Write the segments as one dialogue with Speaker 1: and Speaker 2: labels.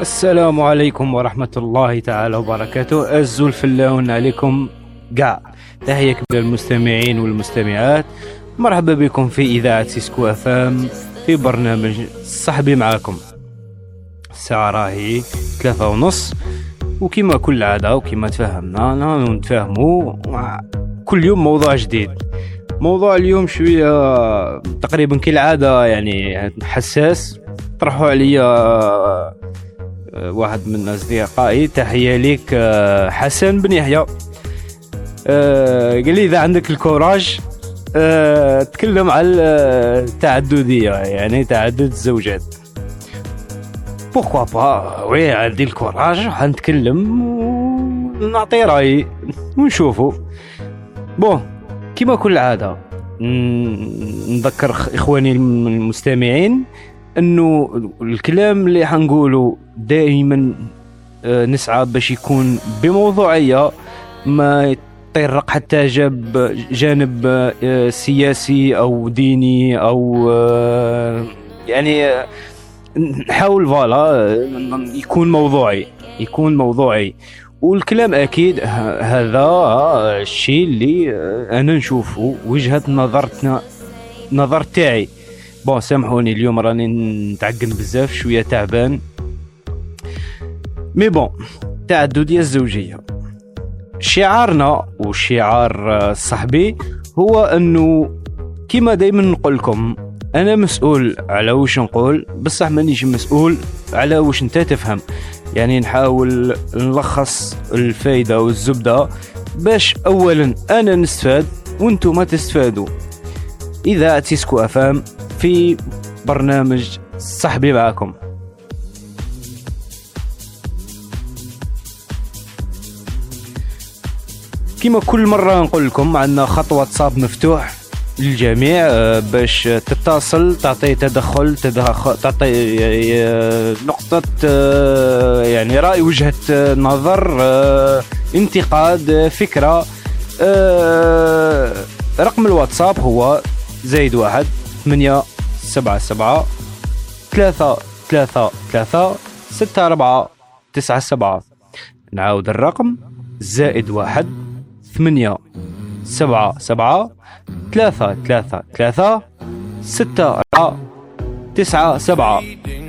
Speaker 1: السلام عليكم ورحمة الله تعالى وبركاته. أزول فلاون عليكم قاع تحية كبيرة للمستمعين والمستمعات. مرحبا بكم في إذاعة سيسكو FM في برنامج صاحبي معاكم. الساعة راهي ثلاثة ونص. وكما كل عادة وكما تفهمنا نتفاهموا كل يوم موضوع جديد. موضوع اليوم شوية تقريبا كالعادة يعني حساس. طرحوا عليا آه، واحد من أصدقائي تحية ليك آه، حسن بن يحيى. آه، قال لي إذا عندك ال courage تكلم على التعددية يعني تعدد الزوجات. pourquoi pas oui عندي ال courage حنتكلم ونعطي رايي ونشوفو. bon كما كل عادة نذكر إخواني المستمعين إنه الكلام اللي حنقوله دائما آه، نسعى باش يكون بموضوعية ما يطرق حتى جاب جانب آه، سياسي أو ديني أو آه، يعني نحاول فوالا يكون موضوعي يكون موضوعي. والكلام أكيد هذا الشيء اللي أنا نشوفه وجهة نظرتنا نظر تاعي. bon سامحوني اليوم راني نتعقن بزاف شوية تعبان. mais bon تعددية الزوجية. شعارنا وشعار صاحبي هو أنه كما دايما نقول لكم أنا مسؤول على واش نقول بصح مانيش مسؤول على واش أنت تفهم. يعني نحاول نلخص الفايدة والزبدة باش اولا أنا نستفاد وأنتم تستفادوا. إذاعة تيسكو FM في برنامج صاحبي معاكم. كما كل مرة نقول لكم عندنا خط واتساب مفتوح للجميع آه، باش تتصل تعطي تدخل تدخل تعطي آه، نقطة آه، يعني رأي وجهة نظر انتقاد فكرة رقم الواتساب هو زايد واحد ثمانية سبعة سبعة ثلاثة ثلاثة ثلاثة ستة أربعة تسعة سبعة. نعاود الرقم زائد واحد ثمانية سبعة سبعة ثلاثة ثلاثة ثلاثة ستة أربعة تسعة سبعة.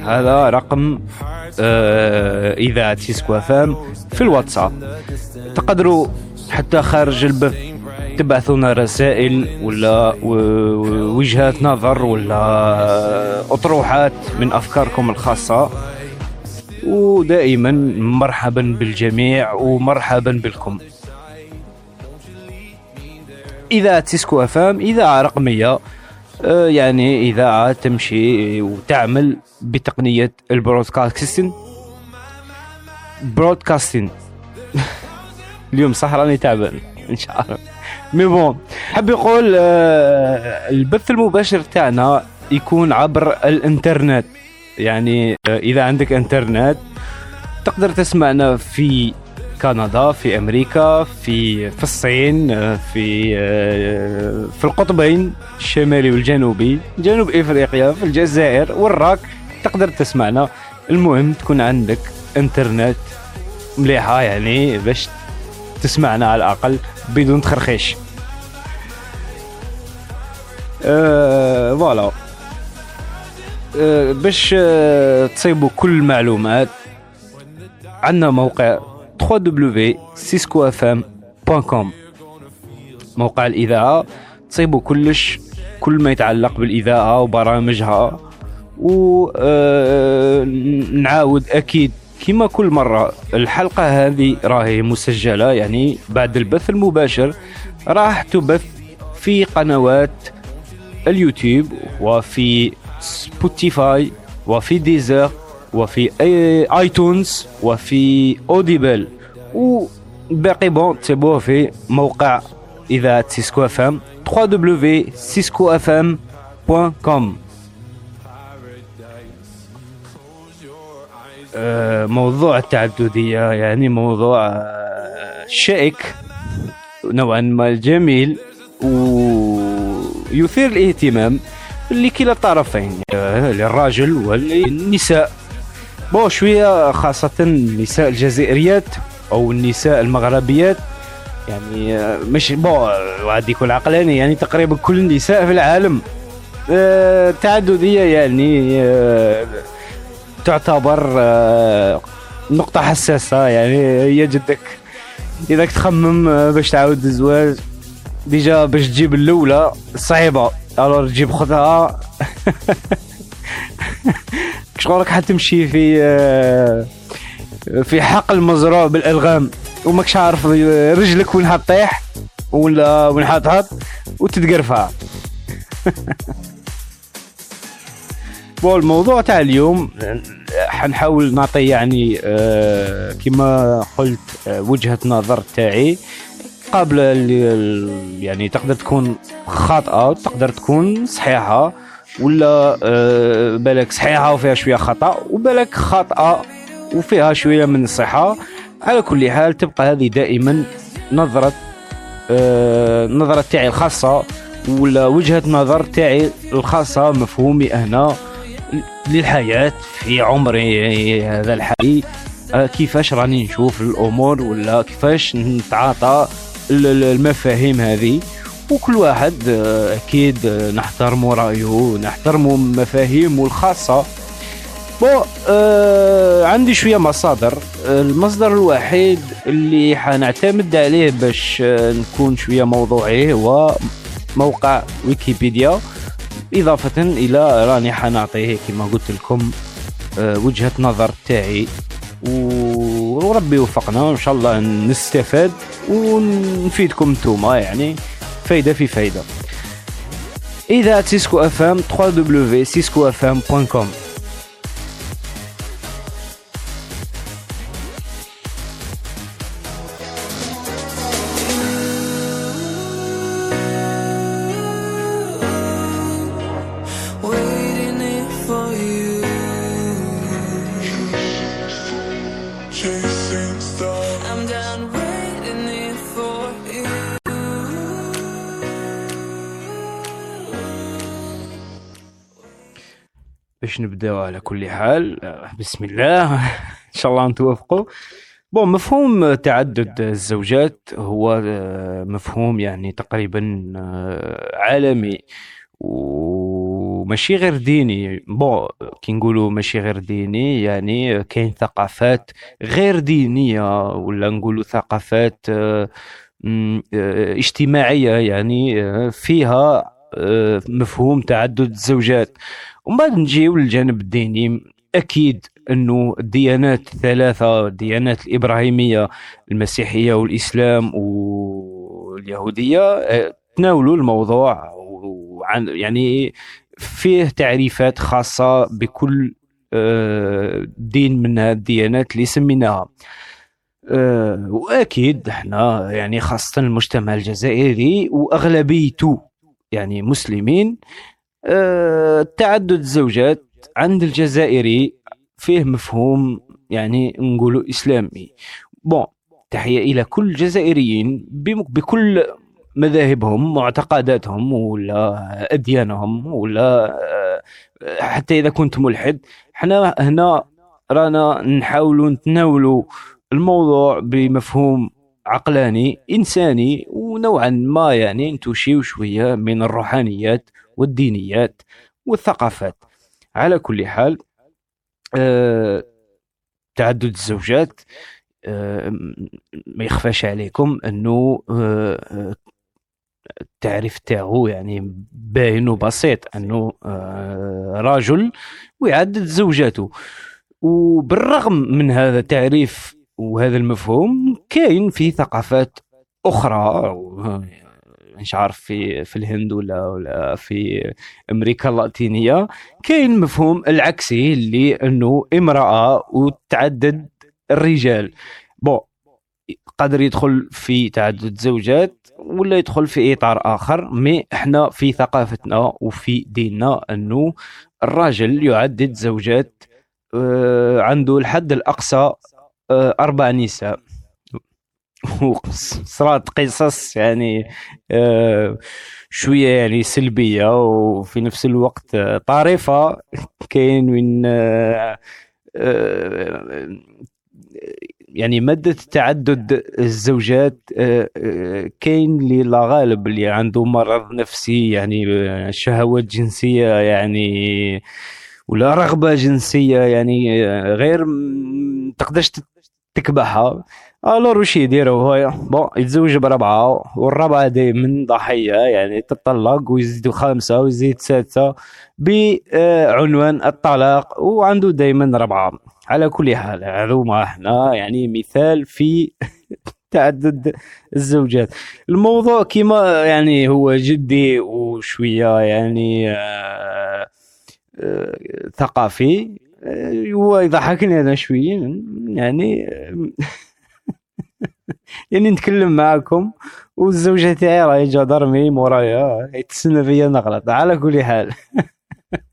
Speaker 1: هذا رقم آه إذاعة سيسكو اف ام في الواتساب. تقدروا حتى خارج البث تبعثونا رسائل ولا وجهات نظر ولا أطروحات من أفكاركم الخاصة. ودائما مرحبا بالجميع ومرحبا بكم اذاعه سيسكو أف أم اذاعه رقمية آه، يعني اذاعه تمشي وتعمل بتقنية ال broadcasting. broadcasting. اليوم صح راني تعبان إن شاء الله. mais bon. حاب يقول آه، البث المباشر تاعنا يكون عبر الانترنت. يعني آه، إذا عندك انترنت تقدر تسمعنا في كندا في أمريكا في في الصين في في القطبين الشمالي والجنوبي جنوب إفريقيا في الجزائر والراك. تقدر تسمعنا. المهم تكون عندك انترنت مليحة يعني باش تسمعنا على الأقل بدون تخرخيش. أه فوالا. أه باش أه تصيبوا كل المعلومات عندنا موقع www.ciscofm.com موقع الإذاعة. تصيبوا كلش كل ما يتعلق بالإذاعة وبرامجها ونعاود آه، أكيد كما كل مرة الحلقة هذه راهي مسجلة يعني بعد البث المباشر راح تبث في قنوات اليوتيوب وفي سبوتيفاي وفي ديزر وفي آيتونز وفي أوديبل. وباقي bon تسيبوه في موقع إذاعة سيسكو أف إم www.ciscofm.com موضوع التعددية يعني موضوع آه، شائك نوعا ما جميل ويثير الاهتمام لكلا الطرفين للراجل وللنساء بو شوية خاصة النساء الجزائريات أو النساء المغربيات يعني آه، مش بو غادي يكون عقلاني يعني تقريبا كل النساء في العالم آه، تعددية يعني آه، تعتبر نقطة حساسة. يعني هي جدك. إذا تخمم باش تعاود الزواج déjà باش تجيب الأولى صعيبة. alors تجيب خذها شغلك حتمشي في في حقل مزروع بالألغام. وماكش عارف رجلك وين حطيح ولا وين حاطها وتتقرفع. bon الموضوع تاع اليوم حنحاول نعطي يعني آه كما قلت آه وجهة نظر تاعي. قبل يعني تقدر تكون خاطئة تقدر تكون صحيحة ولا آه بالك صحيحة وفيها شوية خطأ وبالك خاطئة وفيها شوية من الصحة على كل حال تبقى هذه دائما نظرة آه نظرة تاعي الخاصة ولا وجهة نظر تاعي الخاصة مفهومي أنا. للحياة في عمري هذا الحالي آه كيفاش راني نشوف الأمور ولا كيفاش نتعاطى المفاهيم هذه. وكل واحد آه، أكيد نحترم رأيه نحترم مفاهيمه الخاصة. بو آه عندي شوية مصادر. المصدر الوحيد اللي حنعتمد عليه باش آه نكون شوية موضوعي هو موقع ويكيبيديا. إضافة إلى راني حنعطيه كما قلت لكم آه وجهة نظر تاعي. وربي يوفقنا ان شاء الله نستفاد ونفيدكم نتوما يعني فايدة في فايدة. إذا سيسكو اف ام باش نبداو على كل حال؟ بسم الله. إن شاء الله نتوافقوا. بون مفهوم تعدد الزوجات هو آه، مفهوم يعني تقريبا آه، عالمي. وماشي غير ديني. بون كي نقولوا ماشي غير ديني يعني كاين ثقافات غير دينية ولا نقولوا ثقافات آه، اجتماعية يعني فيها مفهوم تعدد الزوجات. ومن بعد نجيو للجانب الديني. أكيد أنه الديانات الثلاثة الديانات الإبراهيمية المسيحية والإسلام واليهودية آه، تناولوا الموضوع وعن يعني فيه تعريفات خاصة بكل آه، دين من الديانات اللي سميناها. آه، وأكيد إحنا يعني خاصة المجتمع الجزائري وأغلبيته يعني مسلمين تعدد الزوجات عند الجزائري فيه مفهوم يعني نقولوا إسلامي. بون تحية إلى كل الجزائريين بكل مذاهبهم معتقداتهم ولا أديانهم ولا آه، حتى إذا كنت ملحد. إحنا هنا رانا نحاولوا نتناولوا الموضوع بمفهوم عقلاني إنساني ونوعا ما يعني نتوشيو شوية من الروحانيات والدينيات والثقافات. على كل حال آه تعدد الزوجات آه ما يخفاش عليكم أنه آه التعريف تاعو يعني باين وبسيط أنه رجل ويعدد زوجاته. وبالرغم من هذا التعريف وهذا المفهوم كاين في ثقافات أخرى مش عارف في في الهند ولا ولا في أمريكا اللاتينية. كاين مفهوم العكسي اللي إنه امرأة وتعدد الرجال. بون قادر يدخل في تعدد زوجات ولا يدخل في إطار آخر مي إحنا في ثقافتنا وفي ديننا إنه الراجل يعدد زوجات آه، عنده الحد الأقصى آه، أربع نساء. وصرات قصص يعني آه، شوية يعني سلبية وفي نفس الوقت طريفه كاين من آه، يعني مادة تعدد الزوجات كاين اللي لا غالب اللي عنده مرض نفسي يعني شهوات جنسية يعني ولا رغبة جنسية يعني غير تقدرش تكبحها. الور وش يديروا هو بون يتزوج بربعة والرابعه دائما ضحية يعني تطلق ويزيد خامسه ويزيد سادسه بعنوان الطلاق وعنده دائما ربعة. على كل حال هذوما إحنا يعني مثال في تعدد الزوجات. الموضوع كما يعني هو جدي وشوية يعني آه آه ثقافي. آه، هو يضحكني أنا شوية يعني يعني نتكلم معكم والزوجة تاعي راهي جا درمي مورايا يتسنى فيا نغلط على كل حال.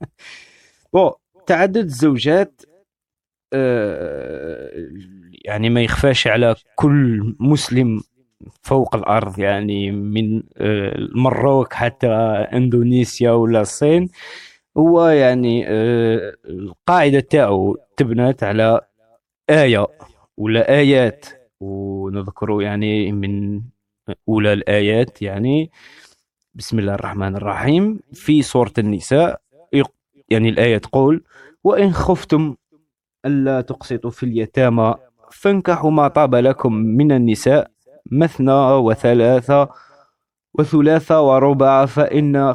Speaker 1: بو تعدد الزوجات آه، يعني ما يخفاش على كل مسلم فوق الأرض يعني من آه، المروك حتى إندونيسيا ولا الصين. هو يعني آه، القاعدة تاعو تبنت على آية ولا آيات. ونذكر يعني من أولى الآيات يعني بسم الله الرحمن الرحيم في سورة النساء يعني الآية تقول وإن خفتم ألا تقسطوا في اليتامى فانكحوا ما طاب لكم من النساء مثنى وثلاثة وثلاثة وربع فإن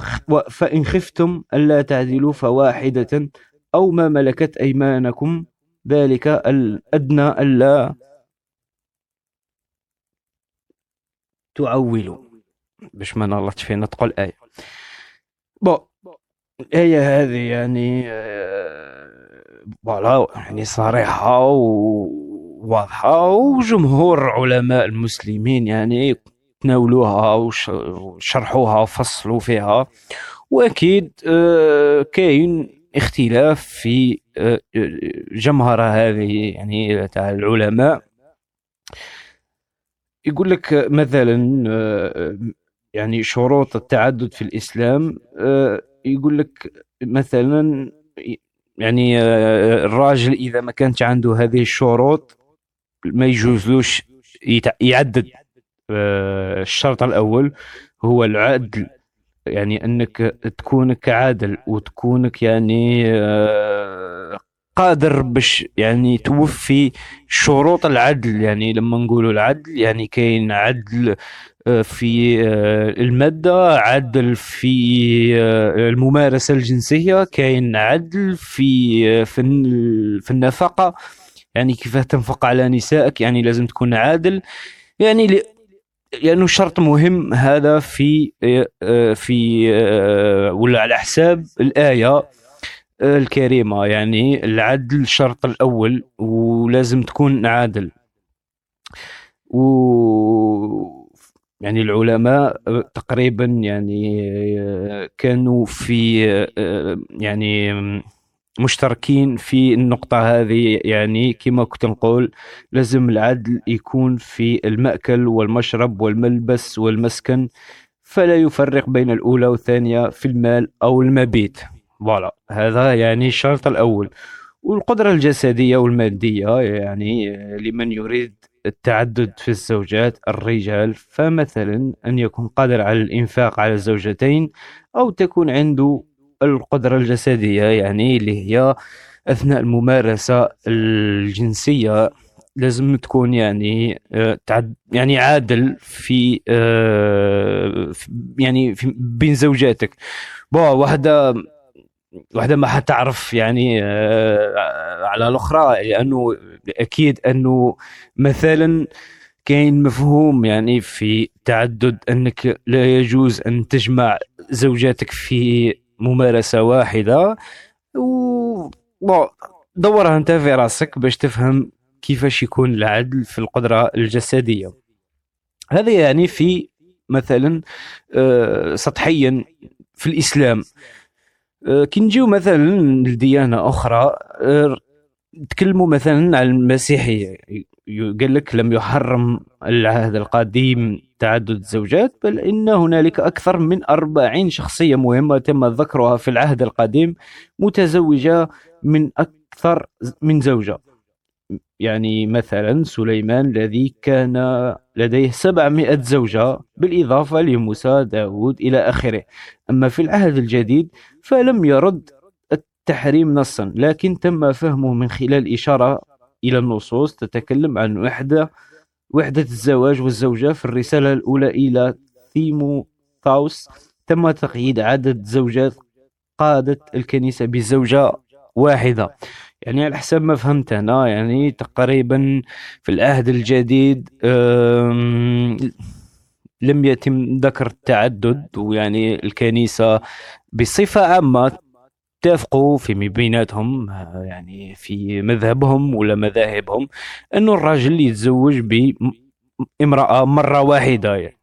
Speaker 1: فإن خفتم ألا تعدلوا فواحدة أو ما ملكت أيمانكم ذلك الأدنى ألا تعولوا باش ما نغلطش فينا تقول آية. بو الآية هذه يعني فوالا يعني صريحة وواضحة وجمهور علماء المسلمين يعني تناولوها وشرحوها وفصلوا فيها. وأكيد آه، كاين اختلاف في آه، جمهرة هذه يعني تاع العلماء. يقول لك مثلا آه، يعني شروط التعدد في الإسلام آه، يقول لك مثلا يعني آه، الراجل إذا ما كانت عنده هذه الشروط ما يجوزلوش يعدد الشرط الأول هو العدل. يعني أنك تكونك عادل وتكونك يعني قادر باش يعني توفي شروط العدل. يعني لما نقولوا العدل يعني كاين عدل آه، في آه، المادة عدل في آه، الممارسة الجنسية كاين عدل في في النفقة. يعني كيف تنفق على نسائك؟ يعني لازم تكون عادل. يعني لأنه يعني شرط مهم هذا في في ولا على حساب الآية. الكريمة يعني العدل الشرط الأول ولازم تكون عادل. و يعني العلماء تقريبا يعني كانوا في يعني مشتركين في النقطة هذه. يعني كما كنت نقول لازم العدل يكون في المأكل والمشرب والملبس والمسكن فلا يفرق بين الأولى والثانية في المال أو المبيت. فوالا. هذا يعني الشرط الأول. والقدرة الجسدية والمادية يعني لمن يريد التعدد في الزوجات الرجال فمثلا أن يكون قادر على الإنفاق على الزوجتين أو تكون عنده القدرة الجسدية يعني اللي هي أثناء الممارسة الجنسية لازم تكون يعني آه، يعني عادل في آه، يعني في بين زوجاتك. بو واحدة واحدة ما حتعرف يعني آه، على الأخرى لأنه أكيد أنه مثلا كاين مفهوم يعني في تعدد أنك لا يجوز أن تجمع زوجاتك في ممارسة واحدة. و دورها أنت في راسك باش تفهم كيفاش يكون العدل في القدرة الجسدية. هذا يعني في مثلا آه، سطحيا في الإسلام. كي نجيو مثلا لديانة أخرى أه، تكلموا مثلا عن المسيحيه قال لك لم يحرم العهد القديم تعدد الزوجات بل إن هنالك أكثر من أربعين شخصية مهمة تم ذكرها في العهد القديم متزوجة من أكثر من زوجة. يعني مثلا سليمان الذي كان لديه 700 زوجة بالإضافة لموسى داود إلى آخره. أما في العهد الجديد فلم يرد التحريم نصا لكن تم فهمه من خلال إشارة إلى النصوص تتكلم عن وحدة وحدة الزواج والزوجة. في الرسالة الأولى إلى ثيموثاوس تم تقييد عدد زوجات قادة الكنيسة بزوجة واحدة. يعني على حسب ما فهمت أنا يعني تقريبا في العهد الجديد لم يتم ذكر التعدد ويعني الكنيسة بصفة عامة اتفقوا في بيناتهم يعني في مذهبهم ولا مذاهبهم إنه الراجل يتزوج بامرأة مرة واحدة يعني.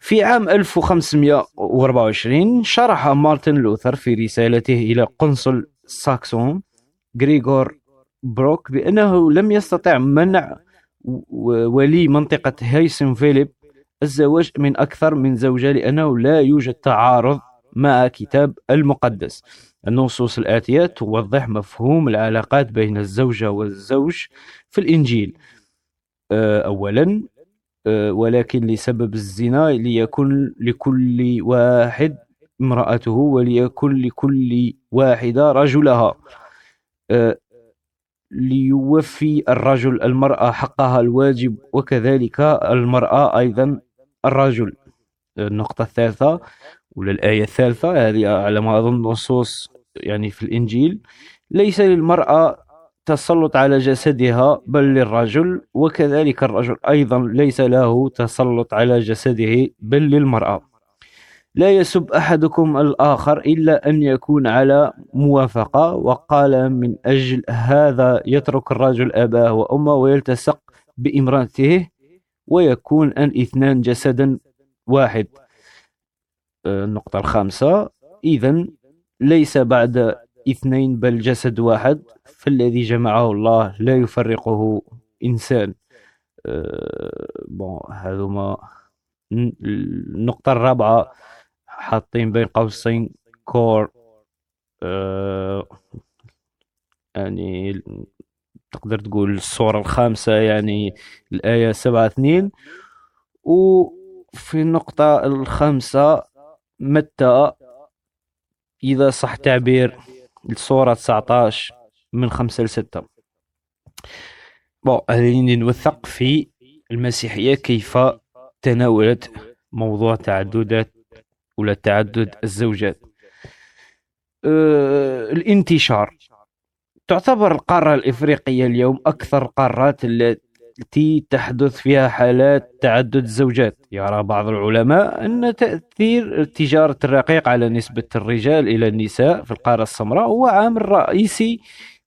Speaker 1: في عام 1524 شرح مارتن لوثر في رسالته إلى قنصل ساكسون غريغور بروك بأنه لم يستطع منع ولي منطقة هيسن فيليب الزواج من أكثر من زوجة لأنه لا يوجد تعارض مع كتاب المقدس. النصوص الآتية توضح مفهوم العلاقات بين الزوجة والزوج في الإنجيل. آه، أولا آه، ولكن لسبب الزنا ليكن لكل واحد امرأته وليكن لكل واحدة رجلها. آه، ليوفي الرجل المرأة حقها الواجب وكذلك المرأة أيضا الرجل. النقطة الثالثة ولا الآية الثالثة هذه على ما أظن نصوص يعني في الإنجيل ليس للمرأة تسلط على جسدها بل للرجل وكذلك الرجل أيضا ليس له تسلط على جسده بل للمرأة. لا يسب أحدكم الآخر إلا أن يكون على موافقة وقال من أجل هذا يترك الرجل أباه وأمه ويلتصق بإمرأته ويكون الاثنان جسدا واحد. النقطة الخامسة. إذا ليس بعد اثنين بل جسد واحد فالذي جمعه الله لا يفرقه إنسان. بون هذوما النقطة الرابعة حاطين بين قوسين كور. يعني تقدر تقول الصورة الخامسة يعني الآية سبعة اثنين. وفي النقطة الخامسة متى إذا صح تعبير الصورة 19 من 5 ل 6 بون هذه نوثق في المسيحية كيف تناولت موضوع تعددات ولا تعدد الزوجات. أه الانتشار. تعتبر القارة الإفريقية اليوم أكثر القارات التي التي تحدث فيها حالات تعدد الزوجات. يرى بعض العلماء أن تأثير تجارة الرقيق على نسبة الرجال إلى النساء في القارة السمراء هو عامل رئيسي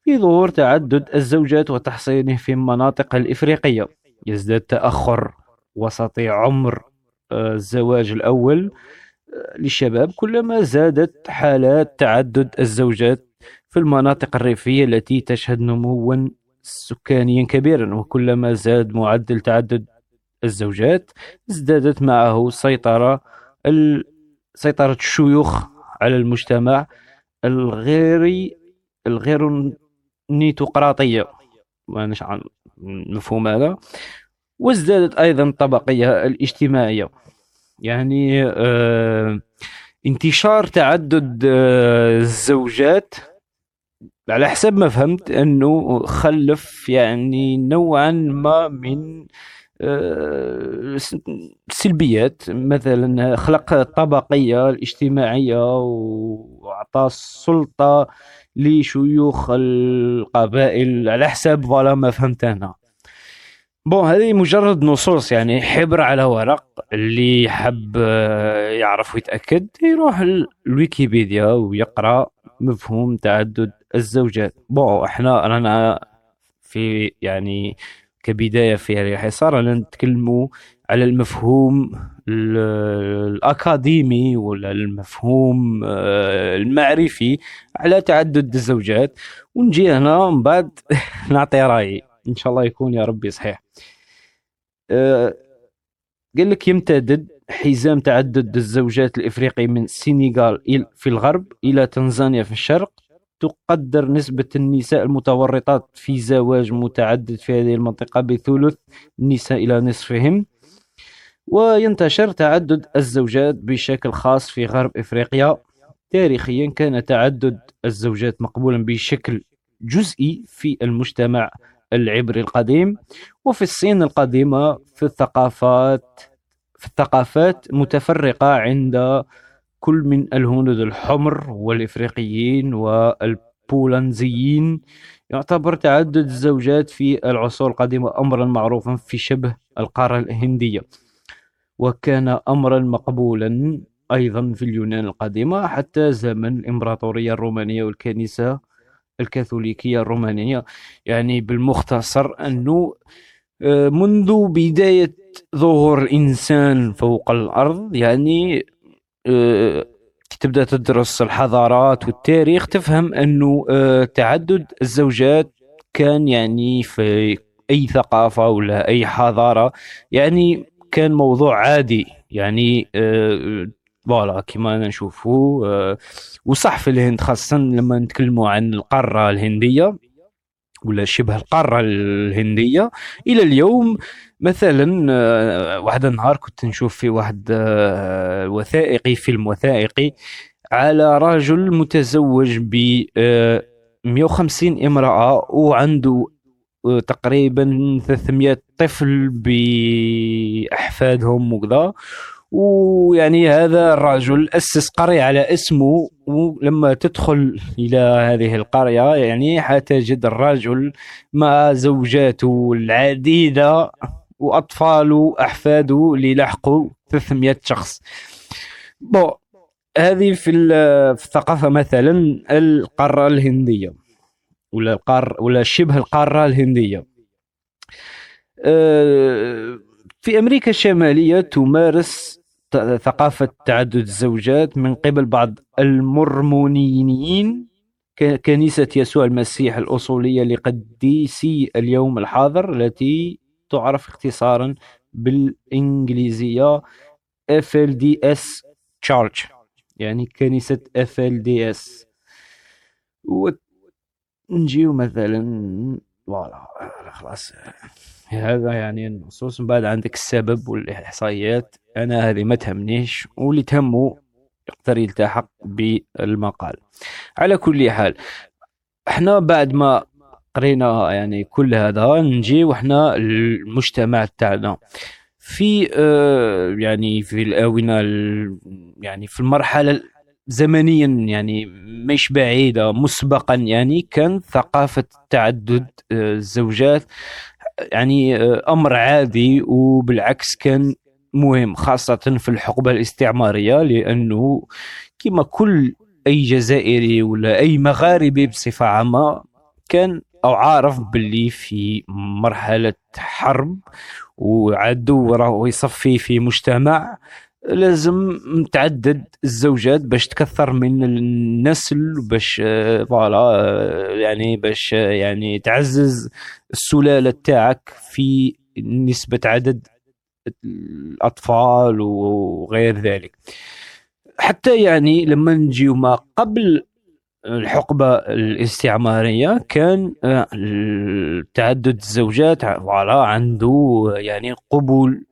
Speaker 1: في ظهور تعدد الزوجات وتحصينه في المناطق الإفريقية. يزداد تأخر وسطي عمر آه، الزواج الأول آه، للشباب كلما زادت حالات تعدد الزوجات في المناطق الريفية التي تشهد نموا سكانيا كبيرا وكلما زاد معدل تعدد الزوجات ازدادت معه سيطرة سيطرة الشيوخ على المجتمع الغير الغير نيتوقراطية مفهوم هذا؟ وازدادت أيضا الطبقية الاجتماعية. يعني آه انتشار تعدد آه الزوجات على حسب ما فهمت أنه خلف يعني نوعا ما من آه، مثلا خلق الطبقية الاجتماعية وأعطى السلطة لشيوخ القبائل على حسب voilà ما فهمت أنا. bon هذه مجرد نصوص يعني حبر على ورق. اللي حب آه، يعرف ويتأكد يروح الويكيبيديا ويقرأ. مفهوم تعدد الزوجات. بون إحنا رانا في يعني كبداية في هذه الحصة رانا نتكلموا على المفهوم الأكاديمي ولا المفهوم آه، المعرفي على تعدد الزوجات. ونجي هنا من بعد نعطي رأيي. إن شاء الله يكون يا ربي صحيح. آه، قال لك يمتدد حزام تعدد الزوجات الإفريقي من السنغال في الغرب إلى تنزانيا في الشرق تقدر نسبة النساء المتورطات في زواج متعدد في هذه المنطقة بثلث النساء إلى نصفهم. وينتشر تعدد الزوجات بشكل خاص في غرب إفريقيا. تاريخيا كان تعدد الزوجات مقبولا بشكل جزئي في المجتمع العبري القديم. وفي الصين القديمة في الثقافات في الثقافات متفرقة عند كل من الهنود الحمر والإفريقيين والبولنزيين يعتبر تعدد الزوجات في العصور القديمة أمرا معروفا في شبه القارة الهندية وكان أمرا مقبولا أيضا في اليونان القديمة حتى زمن الإمبراطورية الرومانية والكنيسة الكاثوليكية الرومانية. يعني بالمختصر أنه منذ بداية ظهور الإنسان فوق الأرض يعني آه، تبدأ تدرس الحضارات والتاريخ تفهم أنه آه، تعدد الزوجات كان يعني في أي ثقافة ولا أي حضارة يعني كان موضوع عادي يعني فوالا كما نشوفوا وصح في الهند خاصة لما نتكلموا عن القارة الهندية. ولا شبه القارة الهندية. إلى اليوم مثلا آه، واحد النهار كنت نشوف في واحد آه، وثائقي فيلم وثائقي على رجل متزوج ب 150 آه، امرأة وعنده تقريبا 300 طفل بأحفادهم وكذا. ويعني هذا الرجل أسس قرية على اسمه ولما تدخل إلى هذه القرية يعني حتجد الرجل مع زوجاته العديدة وأطفاله وأحفاده اللي لحقوا 300 شخص. بو هذه في الثقافة مثلا القارة الهندية ولا القار ولا شبه القارة الهندية. أه، في أمريكا الشمالية تمارس ثقافة تعدد الزوجات من قبل بعض المرمونيين كنيسة يسوع المسيح الأصولية لقديسي اليوم الحاضر التي تعرف اختصارا بالإنجليزية FLDS Church يعني كنيسة FLDS ونجيو مثلا فوالا خلاص. هذا يعني النصوص من بعد عندك السبب والإحصائيات. أنا هذه ما تهمنيش واللي تهمه يقدر يلتحق بالمقال. على كل حال إحنا بعد ما قرينا يعني كل هذا نجي وحنا المجتمع تاعنا. في آه يعني في الآونة يعني في المرحلة زمنيا يعني مش بعيدة مسبقا يعني كان ثقافة تعدد آه، الزوجات يعني آه، أمر عادي وبالعكس كان مهم خاصة في الحقبة الاستعمارية لأنه كما كل أي جزائري ولا أي مغاربي بصفة عامة كان أو عارف باللي في مرحلة حرب وعدو راه يصفي في مجتمع لازم تعدد الزوجات باش تكثر من النسل باش فوالا يعني باش يعني تعزز السلالة تاعك في نسبة عدد الأطفال وغير ذلك. حتى يعني لما نجيو ما قبل الحقبة الاستعمارية كان آه، تعدد الزوجات فوالا عنده يعني قبول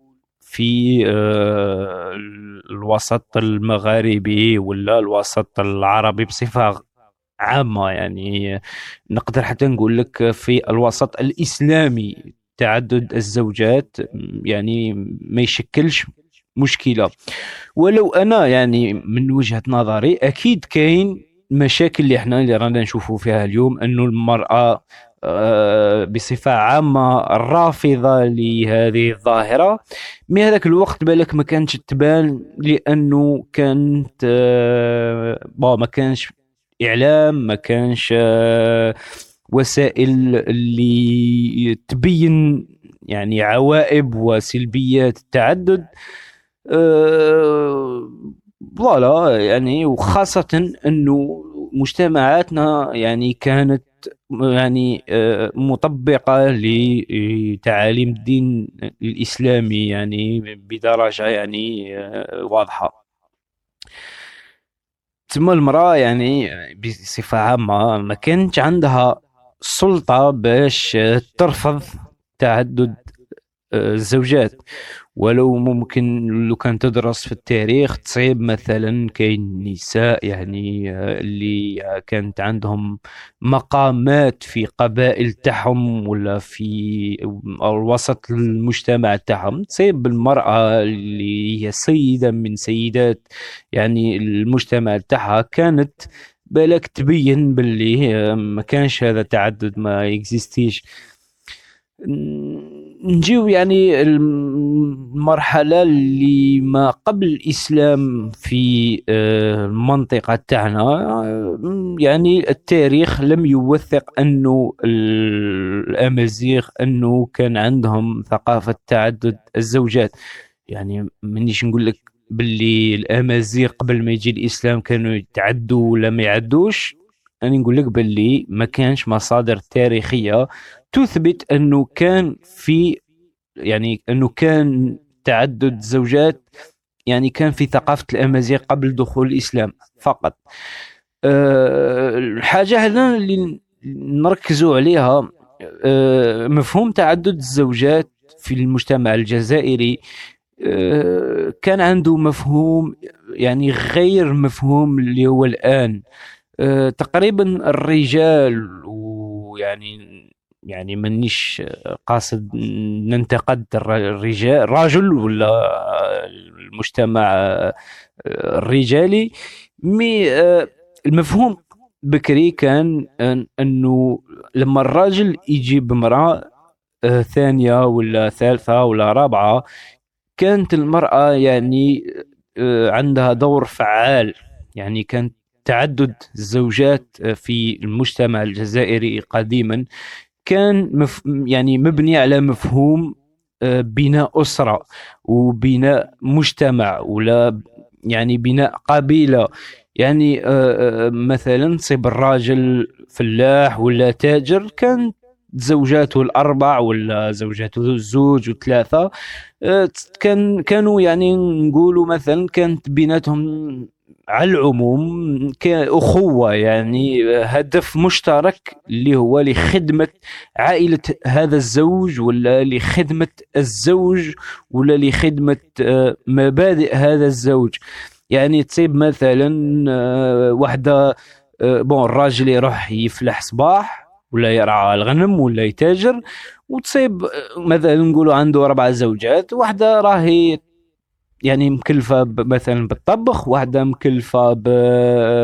Speaker 1: في آه، الوسط المغاربي ولا الوسط العربي بصفة عامة يعني نقدر حتى نقول لك في الوسط الإسلامي تعدد الزوجات يعني ما يشكلش مشكلة. ولو أنا يعني من وجهة نظري أكيد كاين مشاكل اللي إحنا اللي رانا نشوفوا فيها اليوم انه المرأة آه، بصفة عامة رافضة لهذه الظاهرة. من هذاك الوقت بالك ما كانتش تبان لأنه كانت آه، ما كانش إعلام ما كانش آه، وسائل اللي تبين يعني عوائب وسلبيات التعدد. فوالا يعني وخاصة أنه مجتمعاتنا يعني كانت يعني أه مطبقة لتعاليم الدين الإسلامي يعني بدرجة يعني أه واضحة. تما المرأة يعني بصفة عامة ما كانت عندها سلطة باش ترفض تعدد الزوجات. ولو ممكن لو كان تدرس في التاريخ تصيب مثلا كاين نساء يعني آه، اللي كانت عندهم مقامات في قبائل تاعهم ولا في الوسط المجتمع تاعهم تصيب المرأة اللي هي سيدة من سيدات يعني المجتمع تاعها كانت بالك تبين باللي آه، ما كانش هذا تعدد ما يكزيستيش. نجيو يعني المرحلة اللي ما قبل الإسلام في آه، المنطقة تاعنا آه، يعني التاريخ لم يوثق أنه الأمازيغ أنه كان عندهم ثقافة تعدد الزوجات. يعني منيش نقول لك باللي الأمازيغ قبل ما يجي الإسلام كانوا يتعدوا ولا ما يعدوش. أنا نقول لك باللي ما كانش مصادر تاريخية. تثبت أنه كان في يعني أنه كان تعدد زوجات يعني كان في ثقافة الأمازيغ قبل دخول الإسلام فقط. أه الحاجة هنا اللي نركزوا عليها أه مفهوم تعدد الزوجات في المجتمع الجزائري أه كان عنده مفهوم يعني غير مفهوم اللي هو الآن. أه تقريبا الرجال ويعني يعني مانيش قاصد ننتقد الرجال الرجل ولا المجتمع الرجالي. مي المفهوم بكري كان أنه لما الراجل يجيب امراه ثانية ولا ثالثة ولا رابعة كانت المرأة يعني عندها دور فعال. يعني كانت تعدد الزوجات في المجتمع الجزائري قديما كان مف يعني مبني على مفهوم آه، بناء أسرة وبناء مجتمع ولا يعني بناء قبيلة. يعني آه، آه، مثلا تصيب الراجل فلاح ولا تاجر كان زوجاته الأربع ولا زوجاته الزوج وثلاثة كان كانوا يعني نقولوا مثلا كانت بيناتهم على العموم كأخوة يعني هدف مشترك اللي هو لخدمة عائلة هذا الزوج ولا لخدمة الزوج ولا لخدمة آه، مبادئ هذا الزوج. يعني تصيب مثلا آه، واحدة آه، بون الراجل يروح يفلح صباح ولا يرعى الغنم ولا يتاجر وتصيب مثلا نقولوا عنده أربع زوجات واحدة راهي يعني مكلفة مثلا بالطبخ واحدة مكلفة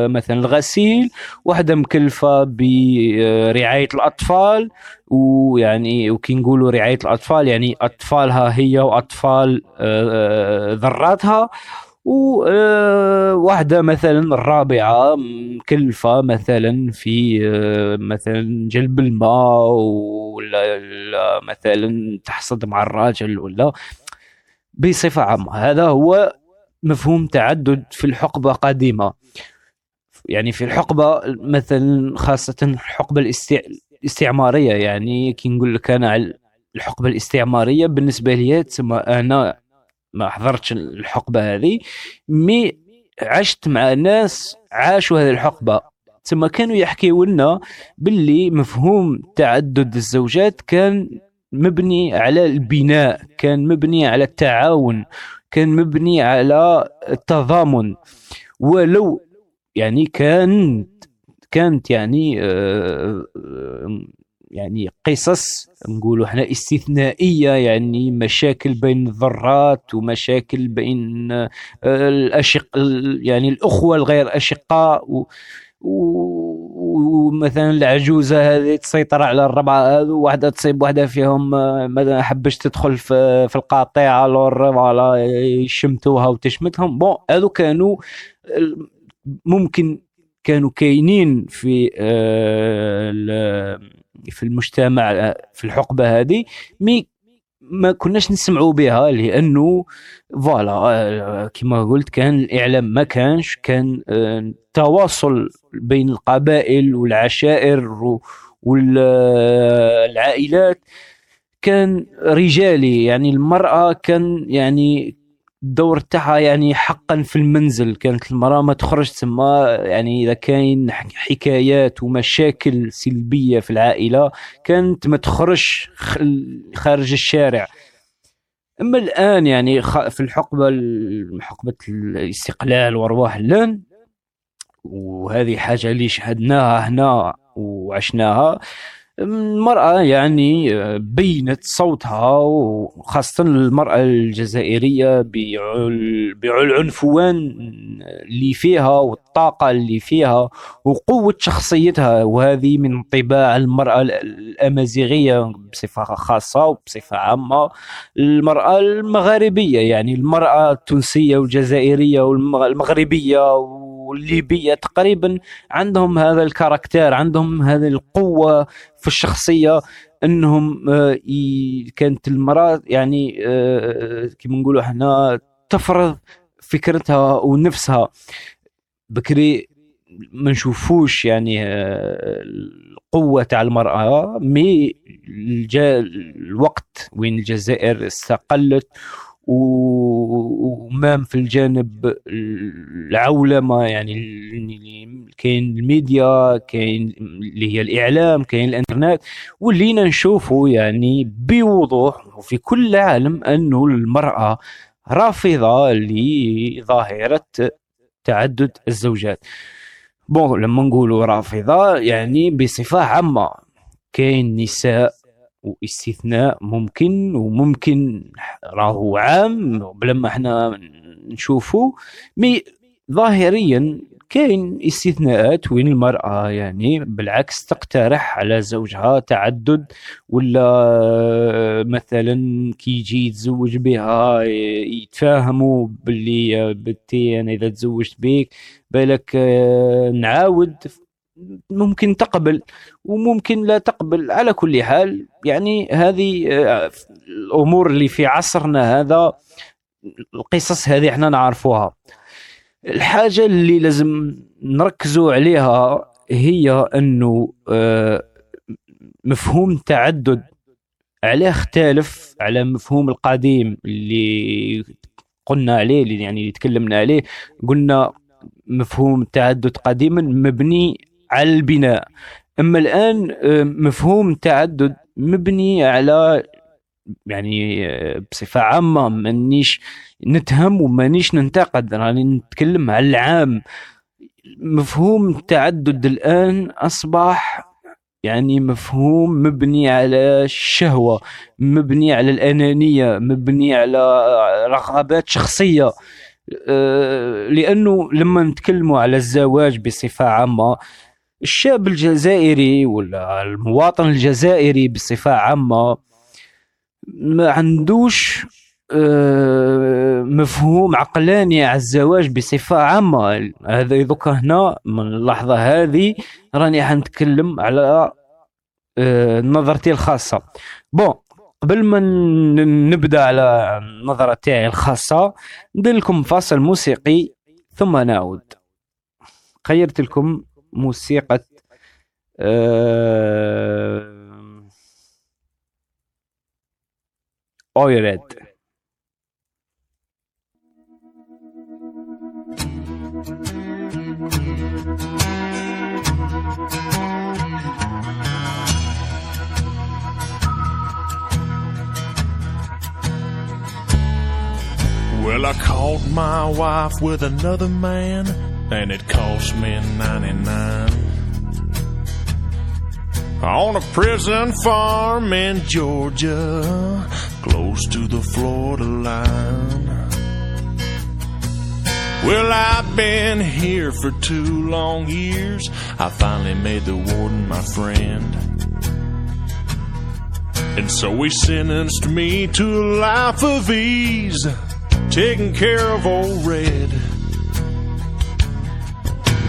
Speaker 1: مثلا الغسيل واحدة مكلفة برعايه الأطفال. ويعني وكي نقولوا رعاية الأطفال يعني أطفالها هي وأطفال آه، آه، ذراتها. وواحدة مثلا الرابعة مكلفة مثلا في آه، مثلا جلب الماء ولا مثلا تحصد مع الراجل ولا بصفة عامة. هذا هو مفهوم تعدد في الحقبة قديمة. يعني في الحقبة مثلا خاصة الحقبة الاستعمارية. يعني كي نقول لك أنا الحقبة الاستعمارية بالنسبة لي تسمى أنا ما حضرتش الحقبة هذه مي عشت مع ناس عاشوا هذه الحقبة. ثم كانوا يحكيوا لنا باللي مفهوم تعدد الزوجات كان مبني على البناء كان مبني على التعاون كان مبني على التضامن. ولو يعني كانت كانت يعني آه، آه، يعني قصص نقولوا إحنا استثنائية يعني مشاكل بين الذرات ومشاكل بين آه، الاشق يعني الأخوة الغير أشقاء و ومثلا العجوزة هذه تسيطر على الربعة هذو واحدة تصيب واحدة فيهم مثلا حبش تدخل في, في القاطعه alors voilà يشمتوها وتشمتهم. bon هذو كانوا ممكن كانوا كاينين في آه، في المجتمع في الحقبة هذه mais ما كناش نسمعوا بها لأنه voilà آه، كما قلت كان الإعلام ما كانش كان آه، تواصل بين القبائل والعشائر والعائلات. كان رجالي يعني المرأة كان يعني الدور تاعها يعني حقا في المنزل. كانت المرأة ما تخرج تما يعني إذا كاين حكايات ومشاكل سلبية في العائلة كانت ما تخرج خارج الشارع. أما الآن يعني في الحقبة حقبة الاستقلال وأرواح اللان وهذه حاجة اللي شهدناها هنا وعشناها؟ المرأة يعني بينت صوتها وخاصة المرأة الجزائرية بالعنفوان اللي فيها والطاقة اللي فيها وقوة شخصيتها. وهذه من طباع المرأة الأمازيغية بصفة خاصة وبصفة عامة. المرأة المغاربية يعني المرأة التونسية والجزائرية والمغربية والليبية تقريبا عندهم هذا الكاركتير عندهم هذه القوة في الشخصية إنهم آه، كانت المراه يعني آه، كما نقولوا إحنا تفرض فكرتها ونفسها. بكري ما نشوفوش يعني آه، القوة تاع المرأة مي الوقت وين الجزائر استقلت ومام في الجانب العولمه يعني كاين الميديا كاين اللي هي الإعلام كاين الإنترنت ولينا نشوفوا يعني بوضوح وفي كل العالم أنه المرأة رافضة لظاهرة تعدد الزوجات. بون لما نقولوا رافضة يعني بصفة عامة كاين نساء واستثناء ممكن وممكن راهو عام بلما إحنا نشوفه مي ظاهريا كاين استثناءات وين المرأة يعني بالعكس تقترح على زوجها تعدد ولا مثلا كي يجي يتزوج بها يتفاهموا باللي بنتي أنا إذا تزوجت بيك بالك آه، نعاود ممكن تقبل وممكن لا تقبل. على كل حال يعني هذه آه، الأمور اللي في عصرنا هذا القصص هذه إحنا نعرفوها. الحاجة اللي لازم نركزوا عليها هي أنه آه، مفهوم تعدد عليه اختلف على مفهوم القديم اللي قلنا عليه اللي يعني تكلمنا عليه. قلنا مفهوم التعدد قديما مبني على البناء. أما الآن آه، مفهوم تعدد مبني على يعني آه، بصفة عامة مانيش نتهم ومانيش ننتقد راني نتكلم على العام. مفهوم التعدد الآن أصبح يعني مفهوم مبني على الشهوة مبني على الأنانية مبني على رغبات شخصية. آه، لأنه لما نتكلموا على الزواج بصفة عامة الشاب الجزائري ولا المواطن الجزائري بصفة عامة ما عندوش آه، مفهوم عقلاني على الزواج بصفة عامة. هذا دوكا هنا من اللحظة هذه راني حنتكلم على آه، نظرتي الخاصة. بون قبل ما نبدأ على النظرة تاعي الخاصة ندير لكم فاصل موسيقي ثم نعود. خيرت لكم. موسيقى اويريد Well, I caught my wife with another man and it cost me 99 on a prison farm in Georgia, close to the Florida line. Well, I've been here for two long years. I finally made the warden my friend. And so he sentenced me to a life of ease, taking care of old Red.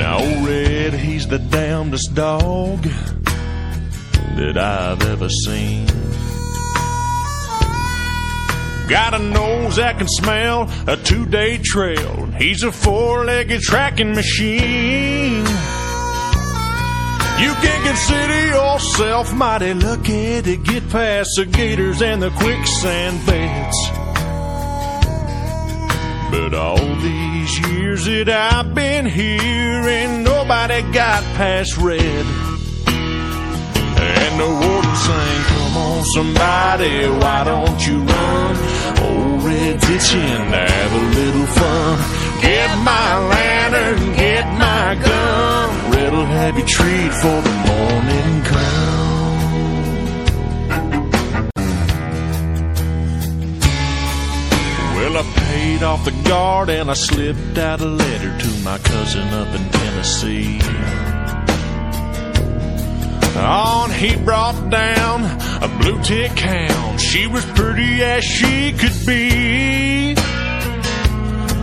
Speaker 1: Now, Red, he's the damnedest dog that I've ever seen. Got a nose that can smell a two day trail. He's a four legged tracking machine. You can consider yourself mighty lucky to get past the gators and the quicksand beds.
Speaker 2: But all these years that I've been here, ain't nobody got past red. And the warden sang, Come on, somebody, why don't you run? Old Red's itching to have a little fun. Get my lantern, get my gun. Red'll have you treat for the morning come. Off the guard and I slipped out a letter to my cousin up in Tennessee. On he brought down a blue tick hound. She was pretty as she could be.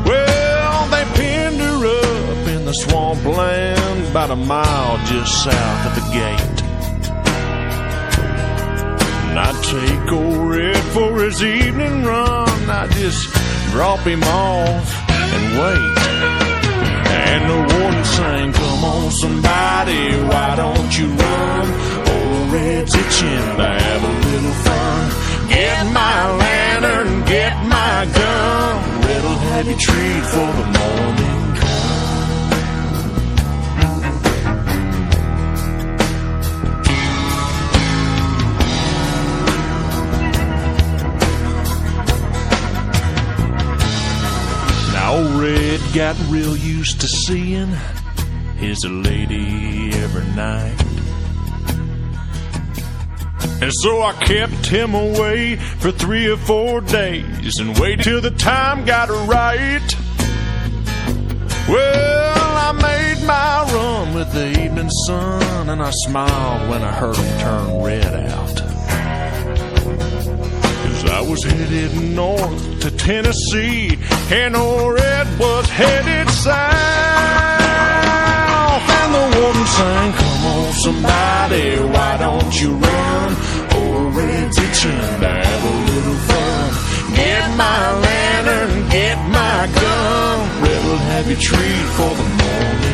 Speaker 2: Well, they pinned her up in the swampland about a mile just south of the gate. And I'd take old Red for his evening run. I just drop him off and wait. And the warden sang, Come on, somebody, why don't you run? Old Red's itching to have a little fun. Get my lantern, get my gun. Red'll have you treat for the morning got real used to seeing his lady every night. And so I kept him away for three or four days and waited till the time got right. Well, I made my run with the evening sun and I smiled when I heard him turn red out. I was headed north to Tennessee, and Red was headed south. And the warden sang, Come on, somebody, why don't you run? Red's itching to have a little fun. Get my lantern, get my gun. Red'll have you treat for the morning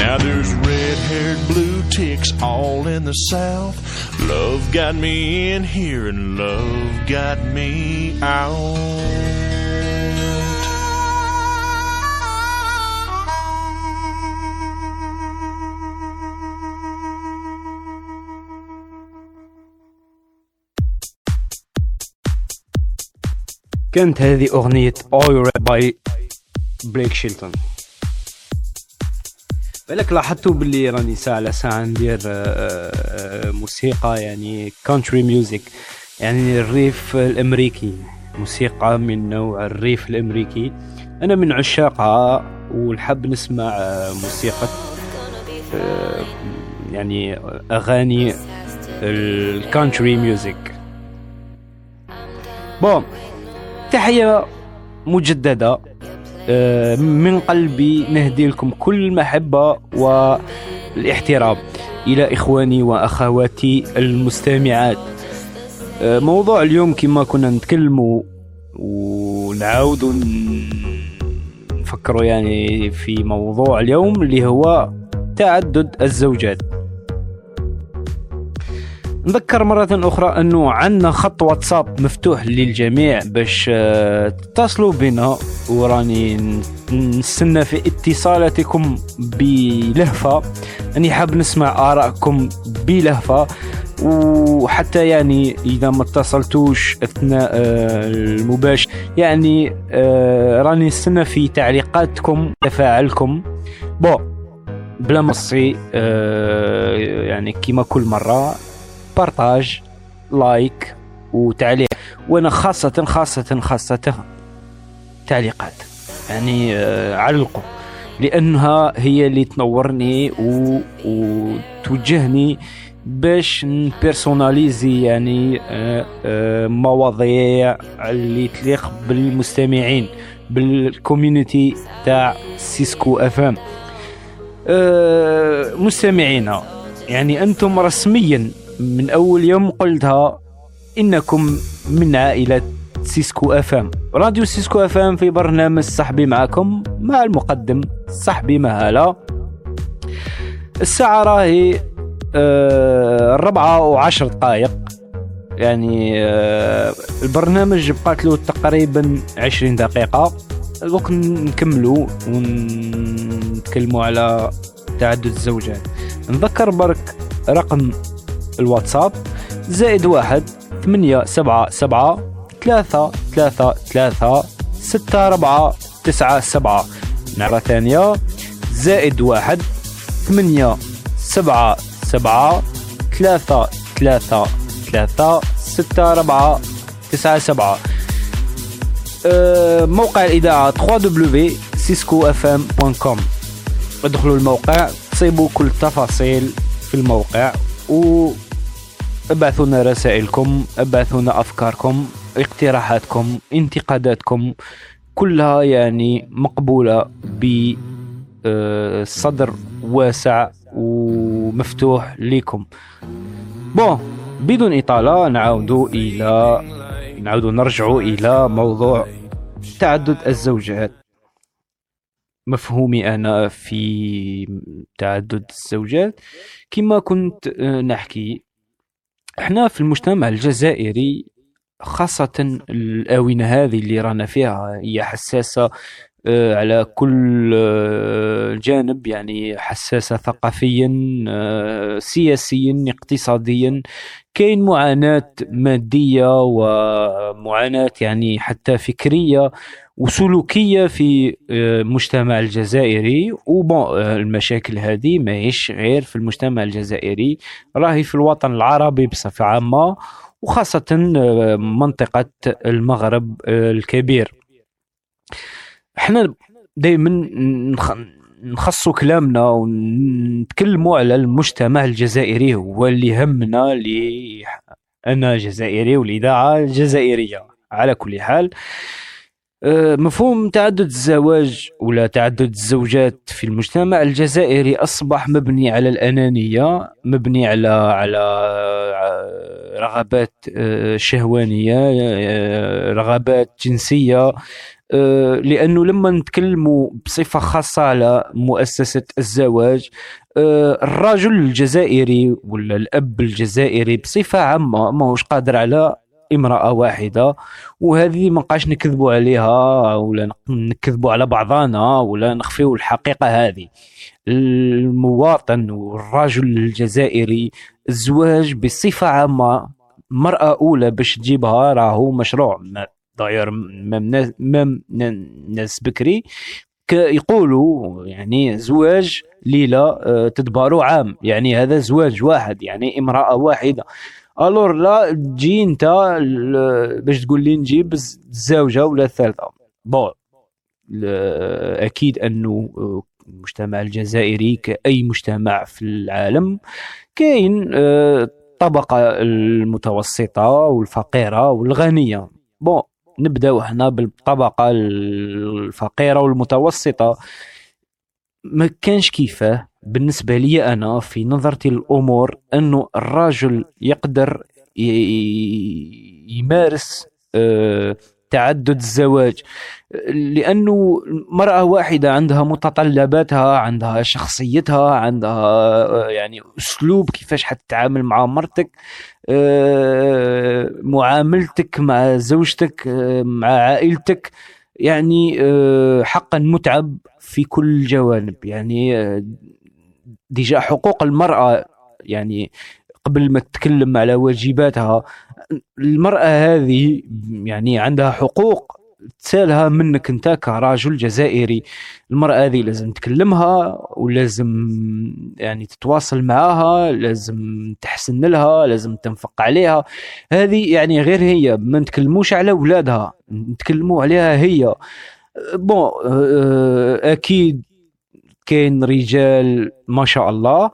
Speaker 2: Now there's red haired blue ticks all in the south. Love got me in here and love got me out.
Speaker 1: كانت هذه أغنية All Right باي بليك شيلتون بالك لاحظتوا باللي راني ساعة على ساعة ندير آه، آه، موسيقى يعني country music يعني الريف الأمريكي. موسيقى من نوع الريف الأمريكي. أنا من عشاقها ونحب نسمع آه، موسيقى آه، يعني أغاني ال country music bon تحية مجددة. آه، من قلبي نهدي لكم كل المحبة والإحترام. إلى إخواني وأخواتي المستمعات. آه، موضوع اليوم كما كنا نتكلموا ونعاودوا ن- نفكروا يعني في موضوع اليوم اللي هو تعدد الزوجات. نذكر مرة أخرى أنه عندنا خط واتساب مفتوح للجميع باش آه، تتصلوا بنا وراني نستنى في اتصالاتكم بلهفة. أني حاب نسمع آرائكم بلهفة. وحتى يعني إذا ما اتصلتوش أثناء آه، المباشر يعني آه، راني نستنى في تعليقاتكم تفاعلكم. bon voilà آه، يعني كما كل مرة. partage like وتعليق وأنا خاصة خاصة خاصة تعليقات. يعني آه، علقوا لأنها هي اللي تنورني و... وتوجهني باش ن personnaliser يعني آه، آه، مواضيع اللي تليق بالمستمعين بال community تاع سيسكو اف ام مستمعينا يعني أنتم رسميا من أول يوم قلتها إنكم من عائلة سيسكو اف ام راديو سيسكو اف ام في برنامج صحبي معكم مع المقدم صحبي مهالة. الساعة راهي آه، الربعة وعشر دقائق. يعني آه، البرنامج بقات له تقريبا 20 دقيقة. دوك نكملوا ونتكلموا على تعدد الزوجات. نذكر برك رقم الواتساب زائد واحد ثمانية سبعة سبعة ثلاثة ثلاثة ثلاثة ستة أربعة تسعة سبعة. مرة ثانية زائد واحد ثمانية سبعة سبعة ثلاثة ثلاثة ثلاثة ستة أربعة تسعة سبعة. أه موقع الإذاعة www.ciscofm.com ادخلوا الموقع تصيبوا كل التفاصيل في الموقع و ابعثوا لنا رسائلكم ابعثوا لنا أفكاركم اقتراحاتكم انتقاداتكم كلها يعني مقبولة بصدر واسع ومفتوح لكم بون بدون إطالة نعود إلى نعود نرجع إلى موضوع تعدد الزوجات. مفهومي أنا في تعدد الزوجات. كما كنت نحكي إحنا في المجتمع الجزائري خاصة الآونة هذه اللي رانا فيها هي حساسة آه، على كل آه، جانب يعني حساسة ثقافيا آه، سياسيا اقتصاديا. كاين معاناة مادية ومعاناة يعني حتى فكرية وسلوكية في المجتمع الجزائري وبون المشاكل هذه ماهيش غير في المجتمع الجزائري راهي في الوطن العربي بصفة عامة وخاصة منطقة المغرب الكبير. إحنا دائما نخصوا كلامنا ونتكلموا على المجتمع الجزائري هو اللي همنا لي أنا جزائري والإذاعة جزائريه على كل حال مفهوم تعدد الزواج ولا تعدد الزوجات في المجتمع الجزائري أصبح مبني على الأنانية مبني على على رغبات أه، شهوانية رغبات جنسية. آه، لأنه لما نتكلموا بصفة خاصة على مؤسسة الزواج آه، الرجل الجزائري ولا الأب الجزائري بصفة عامة ماهوش قادر على امرأة واحدة وهذه ما نبقاش نكذبوا عليها ولا نكذبوا على بعضنا ولا نخفيو الحقيقة هذه. المواطن والرجل الجزائري الزواج بصفة عامة مرأة أولى باش تجيبها راهو مشروع. داير مم ناس بكري يقولوا يعني زواج ليلة آه، تدبارو عام. يعني هذا زواج واحد يعني امرأة واحدة. الور لا تجي انت باش تقول لي نجيب الزوجة ولا الثالثة بون أكيد انه المجتمع الجزائري كأي مجتمع في العالم كاين الطبقة آه، المتوسطة والفقيرة والغنية بون نبداو هنا بالطبقه الفقيره والمتوسطه ما كانش كيفاه بالنسبة لي أنا في نظرتي للامور أنه الرجل يقدر يمارس آه، تعدد الزواج لأنه مرأة واحدة عندها متطلباتها عندها شخصيتها عندها آه، يعني أسلوب كيفاش حتتعامل مع مرتك آه، معاملتك مع زوجتك مع عائلتك يعني حقا متعب في كل الجوانب يعني ديجا حقوق المرأة يعني قبل ما تتكلم على واجباتها المرأة هذه يعني عندها حقوق تسالها منك انت كراجل جزائري. المرأة هذه لازم تكلمها ولازم يعني تتواصل معاها لازم تحسن لها لازم تنفق عليها. هذه يعني غير هي ما نتكلموش على اولادها نتكلموا عليها هي. بون آه، أكيد كاين رجال ما شاء الله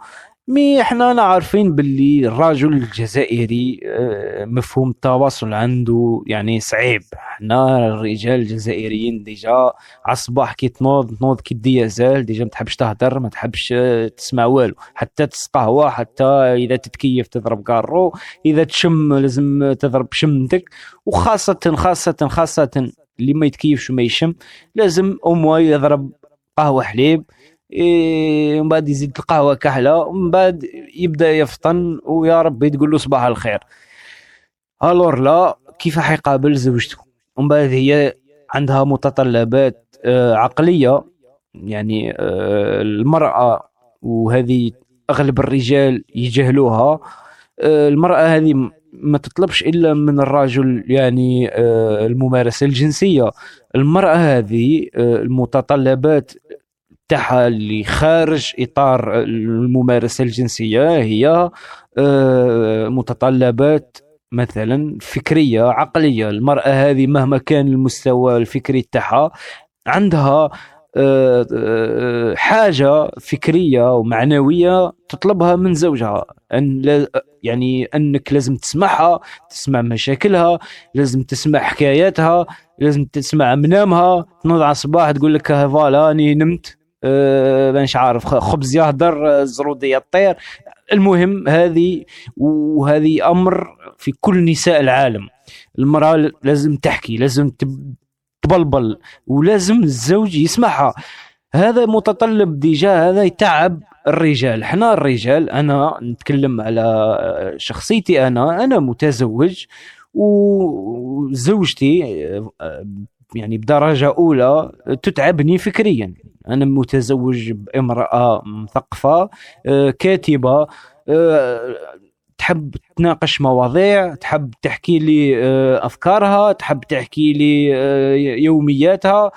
Speaker 1: mais إحنا عارفين باللي الرجل الجزائري آه، مفهوم التواصل عنده يعني صعيب. إحنا الرجال الجزائريين déjà عصباح كي تنوض تنوض كي diesel déjà ما تحبش تهدر ما تحبش آه، تسمع والو. حتى تسقهوى حتى إذا تتكيف تضرب كارو إذا تشم لازم تضرب شمتك وخاصة خاصة خاصة اللي ما يتكيفش وما يشم لازم أمه يضرب قهوة حليب. إيه بعد يزيد القهوة كحلة ومن بعد يبدأ يفطن ويا ربي تقول له صباح الخير. ألور لا كيف حيقابل زوجته؟ ومن بعد هي عندها متطلبات آه، عقلية. يعني آه، المرأة وهذه أغلب الرجال يجهلوها. آه، المرأة هذه ما تطلبش إلا من الرجل يعني الممارسة الجنسية. المرأة هذه المتطلبات تاعها اللي خارج إطار الممارسة الجنسية هي آه، متطلبات مثلا فكرية عقلية. المرأة هذه مهما كان المستوى الفكري تاعها عندها آه، آه، حاجة فكرية ومعنوية تطلبها من زوجها. أن لا يعني أنك لازم تسمعها تسمع مشاكلها لازم تسمع حكاياتها لازم تسمع منامها تنوض على الصباح تقول لك voilà أني نمت. مانيش عارف خبز يهدر آه، زروديه تطير المهم هذه وهذه أمر في كل نساء العالم. المرأة لازم تحكي لازم تب- تبلبل ولازم الزوج يسمعها. هذا متطلب déjà هذا يتعب الرجال. إحنا الرجال أنا نتكلم على شخصيتي أنا أنا متزوج وزوجتي يعني بدرجة أولى تتعبني فكريا. أنا متزوج بامرأة مثقفة آه، كاتبة آه، تحب تناقش مواضيع تحب تحكي لي آه، أفكارها تحب تحكي لي يومياتها.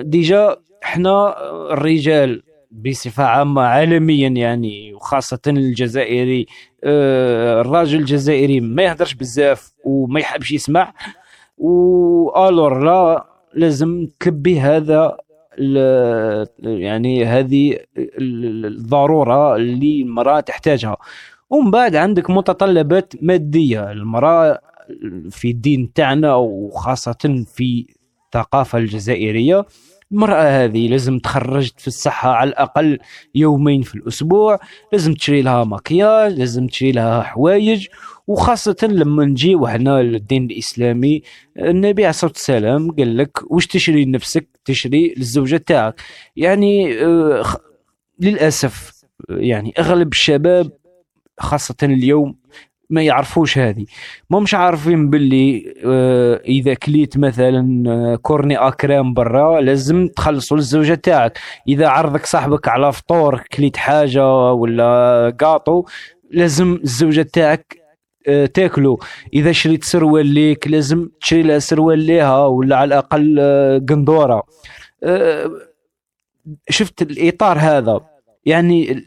Speaker 1: ديجا إحنا الرجال بصفة عامة عالميا يعني وخاصة الجزائري الراجل الجزائري ما يهدرش بزاف وما يحبش يسمع. والور لا لازم تلبي هذا يعني هذه ال- الضرورة اللي المرأة تحتاجها. ومن بعد عندك متطلبات مادية. المرأة في الدين تاعنا وخاصة في الثقافة الجزائرية المرأة هذه لازم تخرج في الصحة على الأقل يومين في الأسبوع لازم تشري لها مكياج لازم تشري لها حوايج وخاصة لما نجي وحنا للدين الإسلامي النبي عليه الصلاة والسلام قال لك واش تشري لنفسك؟ تشري للزوجة تاعك. يعني آه، للأسف يعني أغلب الشباب خاصة اليوم ما يعرفوش هذه. مش عارفين باللي آه، إذا كليت مثلا آه، كورني أكرام برا لازم تخلصوا للزوجه تاعك. إذا عرضك صاحبك على فطور كليت حاجة ولا قاطو لازم الزوجة تاعك آه، تاكلو. إذا شريت سروال ليك لازم تشري لها سروال ليها ولا على الأقل آه، قندورة. آه، شفت الإطار هذا؟ يعني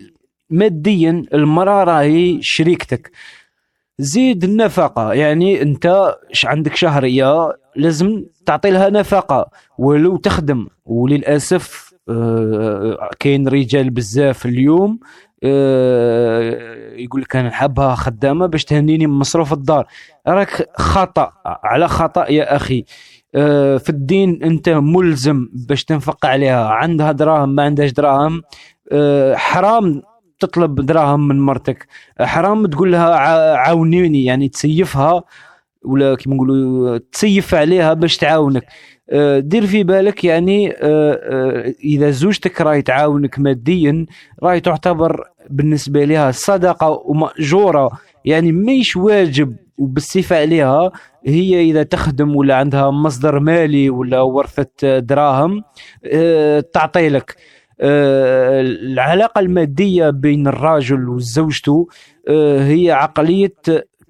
Speaker 1: ماديا المرأة راهي شريكتك. زيد النفقة. يعني أنت ش عندك شهرية لازم تعطي لها نفقة. ولو تخدم وللأسف آه، كاين رجال بزاف اليوم آه، يقول لك أنا نحبها خدامة باش تهنيني من مصروف الدار. راك خطأ على خطأ يا أخي. آه، في الدين أنت ملزم باش تنفق عليها. عندها دراهم ما عندهاش دراهم حرام تطلب دراهم من مرتك. حرام تقول لها عاونيني يعني تسيفها ولا كيما نقولوا تسيف عليها باش تعاونك. آه، دير في بالك يعني آه، آه، إذا زوجتك راهي تعاونك ماديا راهي تعتبر بالنسبة لها صدقة ومأجورة. يعني ماهيش واجب وبالصفة عليها هي إذا تخدم ولا عندها مصدر مالي ولا ورثة دراهم تعطي لك. العلاقة المادية بين الرجل وزوجته آه، هي عقلية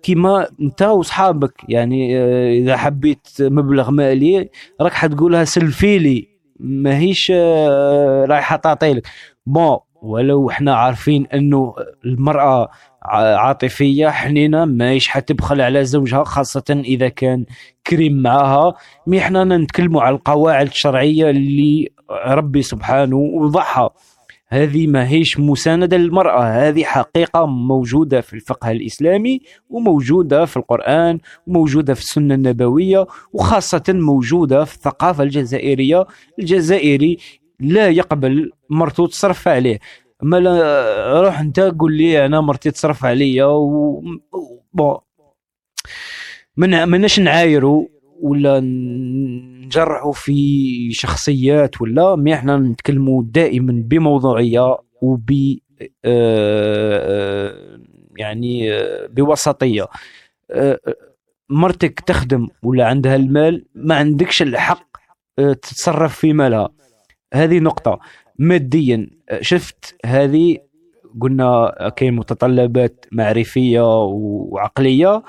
Speaker 1: كيما انت وصحابك. يعني آه، إذا حبيت مبلغ مالي راك حتقولها سلفي لي ماهيش آه، رايحة تعطي لك. بون ولو إحنا عارفين انه المرأة عاطفية حنينة ماهيش حتبخل على زوجها خاصة إذا كان كريم معاها. مي إحنا نتكلموا على القواعد الشرعية اللي ربي سبحانه وضعها هذه ماهيش مساندة للمرأة. هذه حقيقة موجودة في الفقه الإسلامي وموجودة في القرآن وموجودة في السنة النبوية وخاصة موجودة في الثقافة الجزائرية. الجزائري لا يقبل مرته تصرف عليه. أما لا روح أنت قول لي أنا مرتي تصرف عليا و بون. من مناش نعايروا ولا نجرحوا في شخصيات ولا مي إحنا نتكلموا دائما بموضوعية وب آه، آه، يعني آه، بوسطية. مرتك تخدم ولا عندها المال ما عندكش الحق تتصرف في مالها. هذه نقطة. ماديا شفت هذه؟ قلنا كاين متطلبات معرفية وعقلية.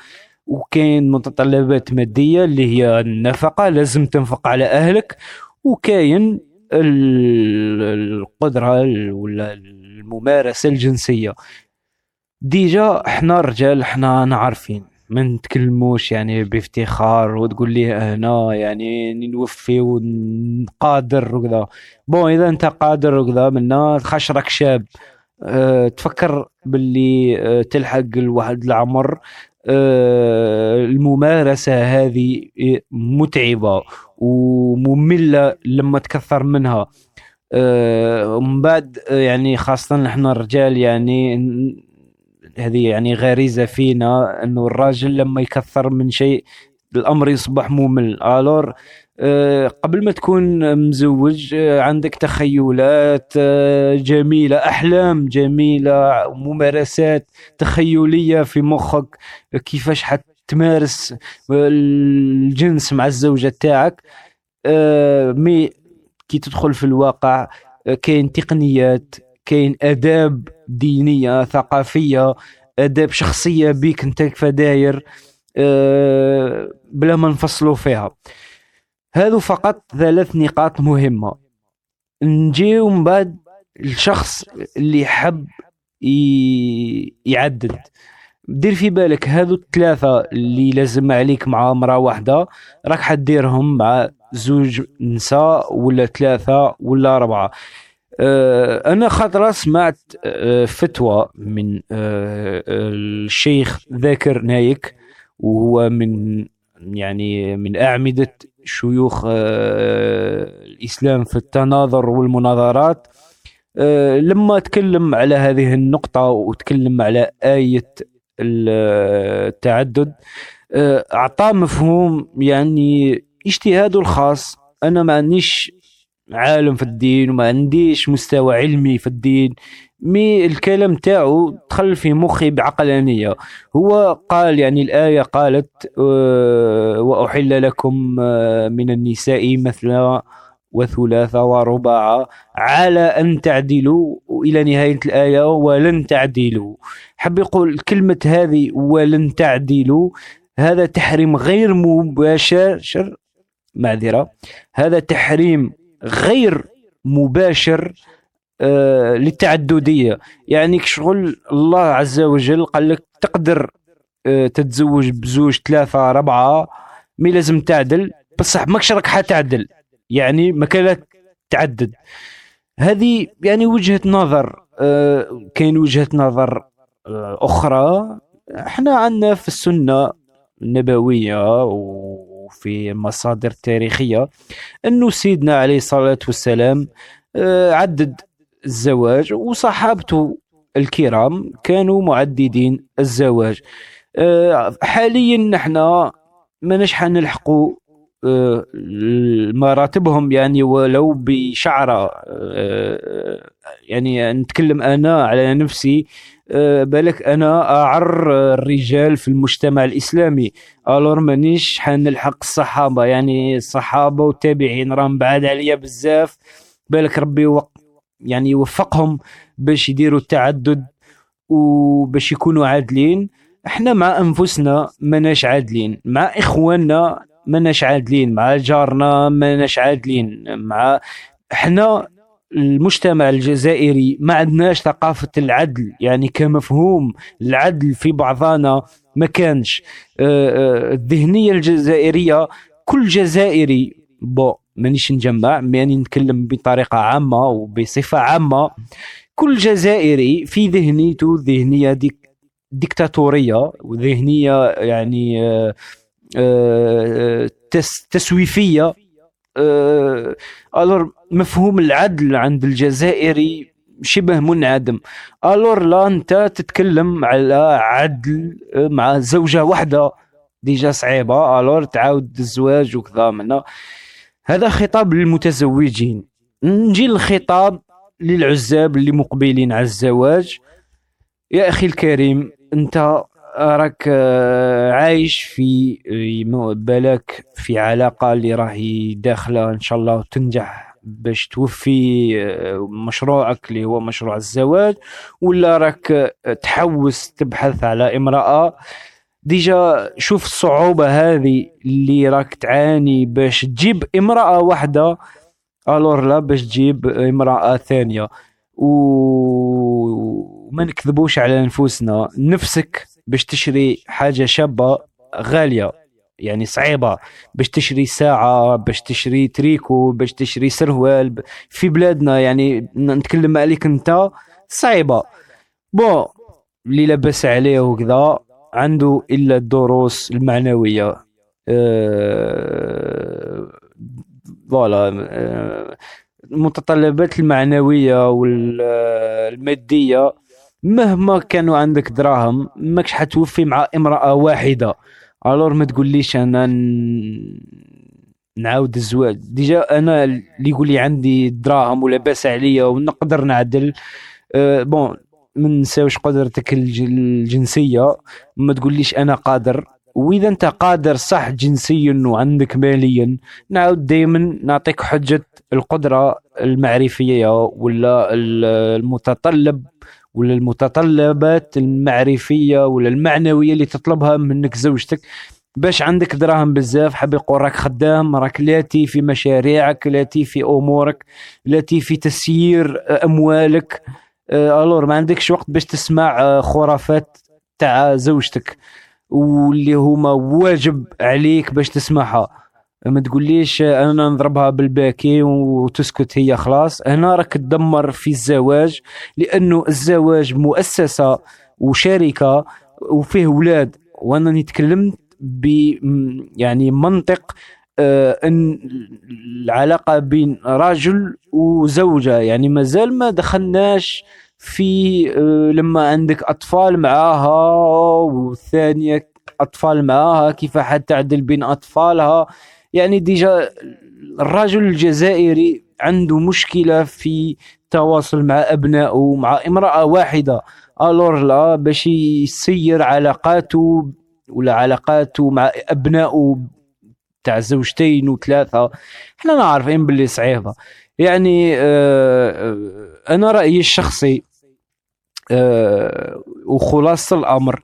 Speaker 1: وكاين متطلبات مادية اللي هي النفقة لازم تنفق على أهلك. وكاين القدرة ولا الممارسة الجنسية. déjà إحنا رجال إحنا عارفين ما نتكلموش يعني بافتخار وتقول لي هنا يعني نوفي ونقادر وكذا. bon إذا أنت قادر وكذا منا خشرك شاب. أه تفكر باللي أه تلحق الواحد العمر. أه الممارسة هذه متعبة ومملة لما تكثر منها. أه ومن بعد يعني خاصة نحن الرجال يعني هذه يعني غريزة فينا إنه الراجل لما يكثر من شيء الأمر يصبح ممل. ألور آه، قبل ما تكون مزوج آه، عندك تخيلات آه، جميلة أحلام جميلة ممارسات تخيلية في مخك. كيفاش حتمارس الجنس مع الزوجة تاعك؟ مي كي تدخل في الواقع كاين تقنيات كاين آداب دينية ثقافية آداب شخصية بيك أنت كيف داير أه بلا ما نفصلوا فيها. هذو فقط ثلاث نقاط مهمة. نجيو من بعد الشخص اللي حب يعدد دير في بالك هذو الثلاثة اللي لازم عليك مع امرأة واحدة راك حديرهم مع زوج نساء ولا ثلاثة ولا أربعة آه، أنا خاطرة سمعت آه، فتوى من آه، الشيخ ذاكر نايك وهو من يعني من أعمدة شيوخ الإسلام في التناظر والمناظرات. لما تكلم على هذه النقطة وتكلم على آية التعدد أعطى مفهوم يعني اجتهاده الخاص. أنا ما عنديش عالم في الدين وما عنديش مستوى علمي في الدين. مي الكلام تاعو دخل في مخي بعقلانية. هو قال يعني الآية قالت آه، وأحل لكم آه، من النساء مثل وثلاثة ورباع على أن تعدلوا. إلى نهاية الآية ولن تعدلوا. حب يقول كلمة هذه ولن تعدلوا هذا تحريم غير مباشر معذرة. هذا تحريم غير مباشر آه للتعددية. يعني شغل الله عز وجل قال لك تقدر آه تتزوج بزوج ثلاثة اربعه مي لازم تعدل. بصح ماكش راك حتعدل. يعني ما كان تعدد. هذه يعني وجهة نظر آه كاين وجهة نظر أخرى. إحنا عندنا في السنة النبوية و في مصادر تاريخية أنه سيدنا عليه الصلاة والسلام عدد الزواج وصحابته الكرام كانوا معددين الزواج. آه، حاليا نحن ما نشحن نلحقوا آه، مراتبهم يعني ولو بشعرة يعني نتكلم أنا على نفسي آه، بالك أنا أعر الرجال في المجتمع الإسلامي. ألور مانيش حنلحق الصحابة يعني الصحابة والتابعين راهم بعاد عليا بزاف. بالك ربي وق يعني يوفقهم باش يديروا التعدد وباش يكونوا عادلين. إحنا مع أنفسنا ماناش عادلين مع إخواننا ماناش عادلين مع جارنا ماناش عادلين مع إحنا المجتمع الجزائري ما عندناش ثقافة العدل يعني كمفهوم العدل في بعضنا ما كانش. آه، آه، الذهنية الجزائرية كل جزائري بو مانيش نجمع يعني نتكلم بطريقة عامة وبصفة عامة. كل جزائري في ذهنيته ذهنية ديك ديكتاتورية وذهنية يعني آه، تسويفية. ألور مفهوم العدل عند الجزائري شبه منعدم. ألور لا أنت تتكلم على عدل مع زوجة واحدة ديجا صعيبة. ألور تعاود الزواج وكذا منا. هذا خطاب للمتزوجين. نجي للخطاب للعزاب اللي مقبلين على الزواج. يا أخي الكريم أنت راك آه، عايش في آه، بالك في علاقة اللي راهي داخلة إن شاء الله تنجح باش توفي آه، مشروعك اللي هو مشروع الزواج ولا راك تحوس تبحث على امرأة ديجا شوف الصعوبة هذه اللي راك تعاني باش تجيب امرأة واحدة alors لا باش تجيب امرأة ثانية. وما نكذبوش على نفوسنا نفسك باش تشري حاجة شابة غالية يعني صعيبة. باش تشري ساعة باش تشري تريكو باش تشري سروال في بلادنا يعني نتكلم عليك انت صعيبة. bon اللي لاباس عليه وكذا عنده إلا الدروس المعنوية. أه voilà أه المتطلبات المعنوية والمادية مهما كانوا عندك دراهم ماكش حتوفي مع امرأة واحدة. alors ما تقوليش أنا نعاود الزواج. déjà أنا اللي يقول لي عندي دراهم ولاباس عليا ونقدر نعدل. أه bon ما نساوش قدرتك الجنسية. ما تقوليش أنا قادر. وإذا أنت قادر صح جنسيا وعندك ماليا نعاود دائما نعطيك حجة القدرة المعرفية ولا المتطلب ولا المتطلبات المعرفية ولا المعنوية اللي تطلبها منك زوجتك. باش عندك دراهم بزاف حاب يقول راك خدام راك لاتي في مشاريعك لاتي في أمورك لاتي في تسيير أموالك. ألور ما عندكش وقت باش تسمع آه، خرافات تاع زوجتك واللي هما واجب عليك باش تسمعها. ما تقوليش آه، أنا نضربها بالباكي وتسكت هي خلاص. هنا راك تدمر في الزواج لأنه الزواج مؤسسة وشركة وفيه ولاد. وأنا نتكلم ب يعني منطق آه، إن العلاقة بين رجل وزوجة. يعني مازال ما دخلناش في آه، لما عندك أطفال معاها والثانية أطفال معاها كيف حتعدل بين أطفالها؟ يعني ديجا الرجل الجزائري عنده مشكلة في التواصل مع أبنائه مع امرأة واحدة. ألور لا باش يسير علاقاته ولا علاقاته مع أبنائه تاع زوجتين وثلاثة. إحنا عارفين باللي صعيبة. يعني آه، آه، أنا رأيي الشخصي وخلاصه الأمر.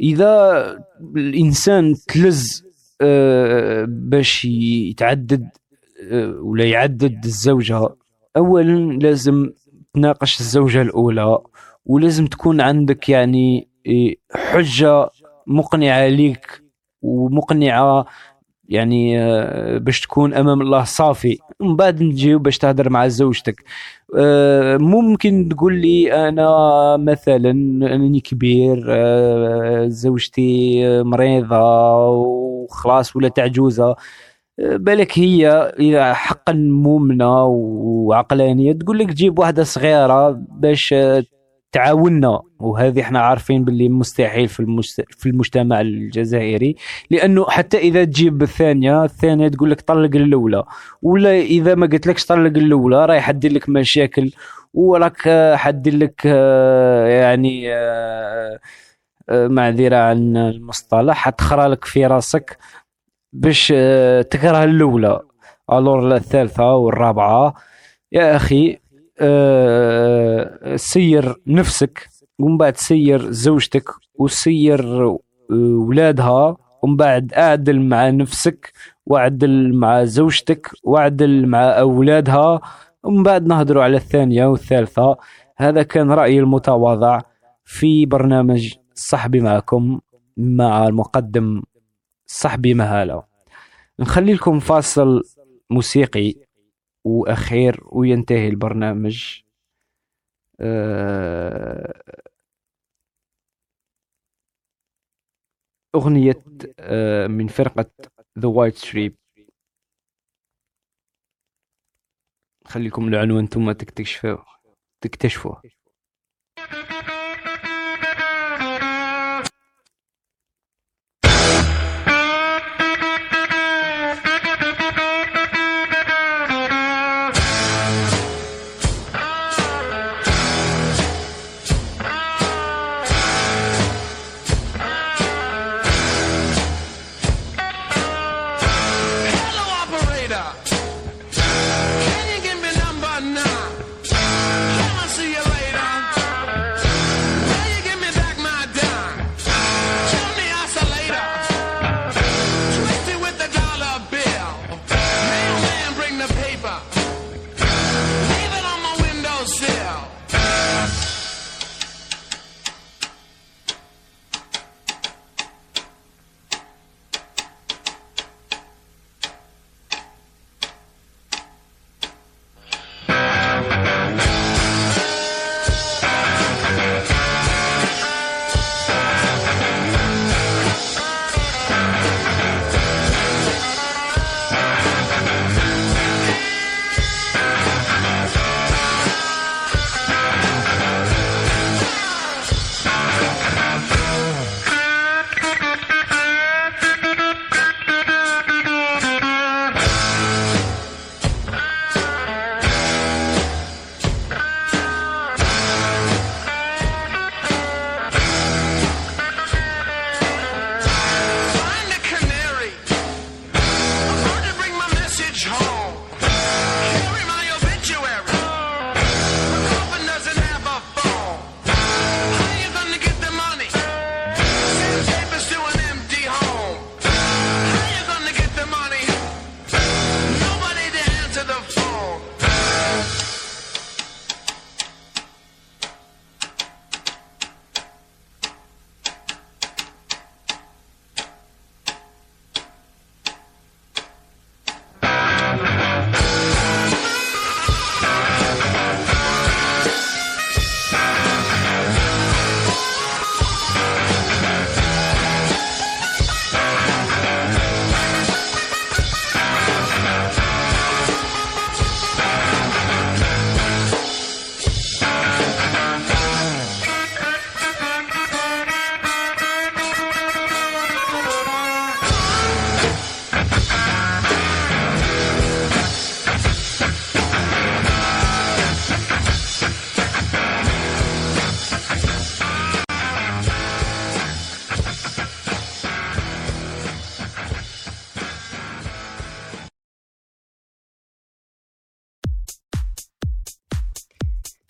Speaker 1: إذا الإنسان تلز باش يتعدد ولا يعدد الزوجة اولا لازم تناقش الزوجة الأولى ولازم تكون عندك يعني حجة مقنعة ليك ومقنعة يعني آه، باش تكون أمام الله صافي. من بعد نجيو باش تهدر مع زوجتك. آه، ممكن تقول لي أنا مثلا أنني كبير آه، زوجتي مريضة وخلاص ولا تعجوزة. بالك هي حقا مؤمنة وعقلانية تقول لك جيب واحدة صغيرة باش تعاوننا وهذه إحنا عارفين باللي مستحيل في في المجتمع الجزائري لأنه حتى إذا تجيب الثانية الثانية تقول لك طلق الأولى ولا إذا ما قلت لكش طلق الأولى راح يحدي لك مشاكل وراك حدي لك آه، يعني آه، آه، معذرة عن المصطلح حتخرى لك في راسك باش تكره الأولى. ألور الثالثة والرابعة. يا أخي آه، سير نفسك ومن بعد سير زوجتك وسير آه، ولادها ومن بعد أعدل مع نفسك وأعدل مع زوجتك وأعدل مع أولادها ومن بعد نهضروا على الثانية والثالثة. هذا كان رأيي المتواضع في برنامج صحبي معكم مع المقدم صحبي مهالة. نخلي لكم فاصل موسيقي. وأخير وينتهي البرنامج. آه، أغنية آه، من فرقة The White Strip. خليكم العنوان ثم تكتشفوا تكتشفوه.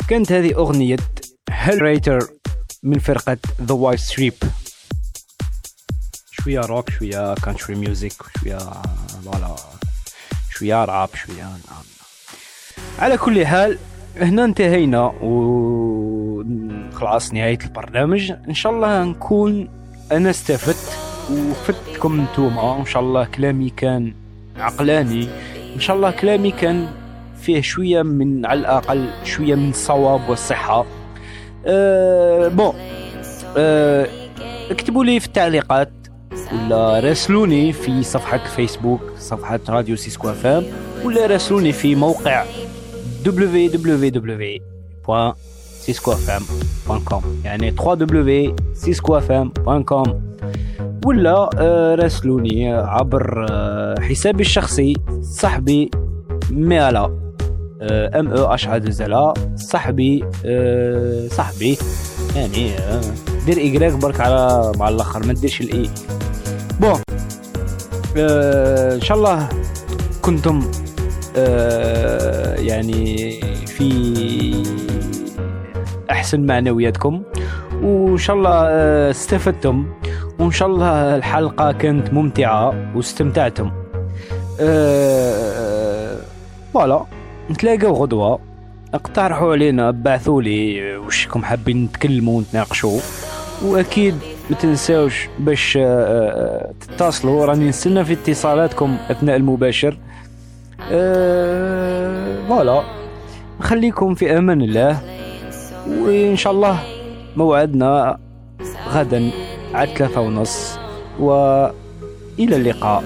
Speaker 1: كانت هذه أغنية هيل ريتر من فرقة The White Stripes شوية روك شوية country music شوية voilà شوية راب شوية نعم. على كل حال هنا انتهينا و خلاص نهاية البرنامج. إن شاء الله نكون أنا استفدت وفدتكم نتوما. إن شاء الله كلامي كان عقلاني. إن شاء الله كلامي كان فيه شوية من على الاقل شوية من الصواب والصحة أه bon أه اكتبوا لي في التعليقات ولا راسلوني في صفحة الفيسبوك صفحة راديو Cisco FM ولا راسلوني في موقع www.ciscofm.com يعني www.ciscofm.com ولا آه، راسلوني عبر آه، حسابي الشخصي صاحبي ميالا ام أو اش لا صاحبي آه، صاحبي. يعني دير ايكغيك برك على مع الآخر ما ديرش الاي. بون ان شاء الله كنتم آه، يعني في احسن معنوياتكم. وان شاء الله آه، استفدتم. وان شاء الله الحلقة كانت ممتعة واستمتعتم. أه voilà. نتلاقاو غدوة. اقترحوا علينا بعثوا لي وشكم حابين نتكلموا ونتناقشوا. وأكيد ما تنساوش باش تتصلوا. راني نستنى في اتصالاتكم أثناء المباشر. أه voilà. نخليكم في أمان الله. وإن شاء الله موعدنا غدا على ثلاثة ونص. وإلى اللقاء.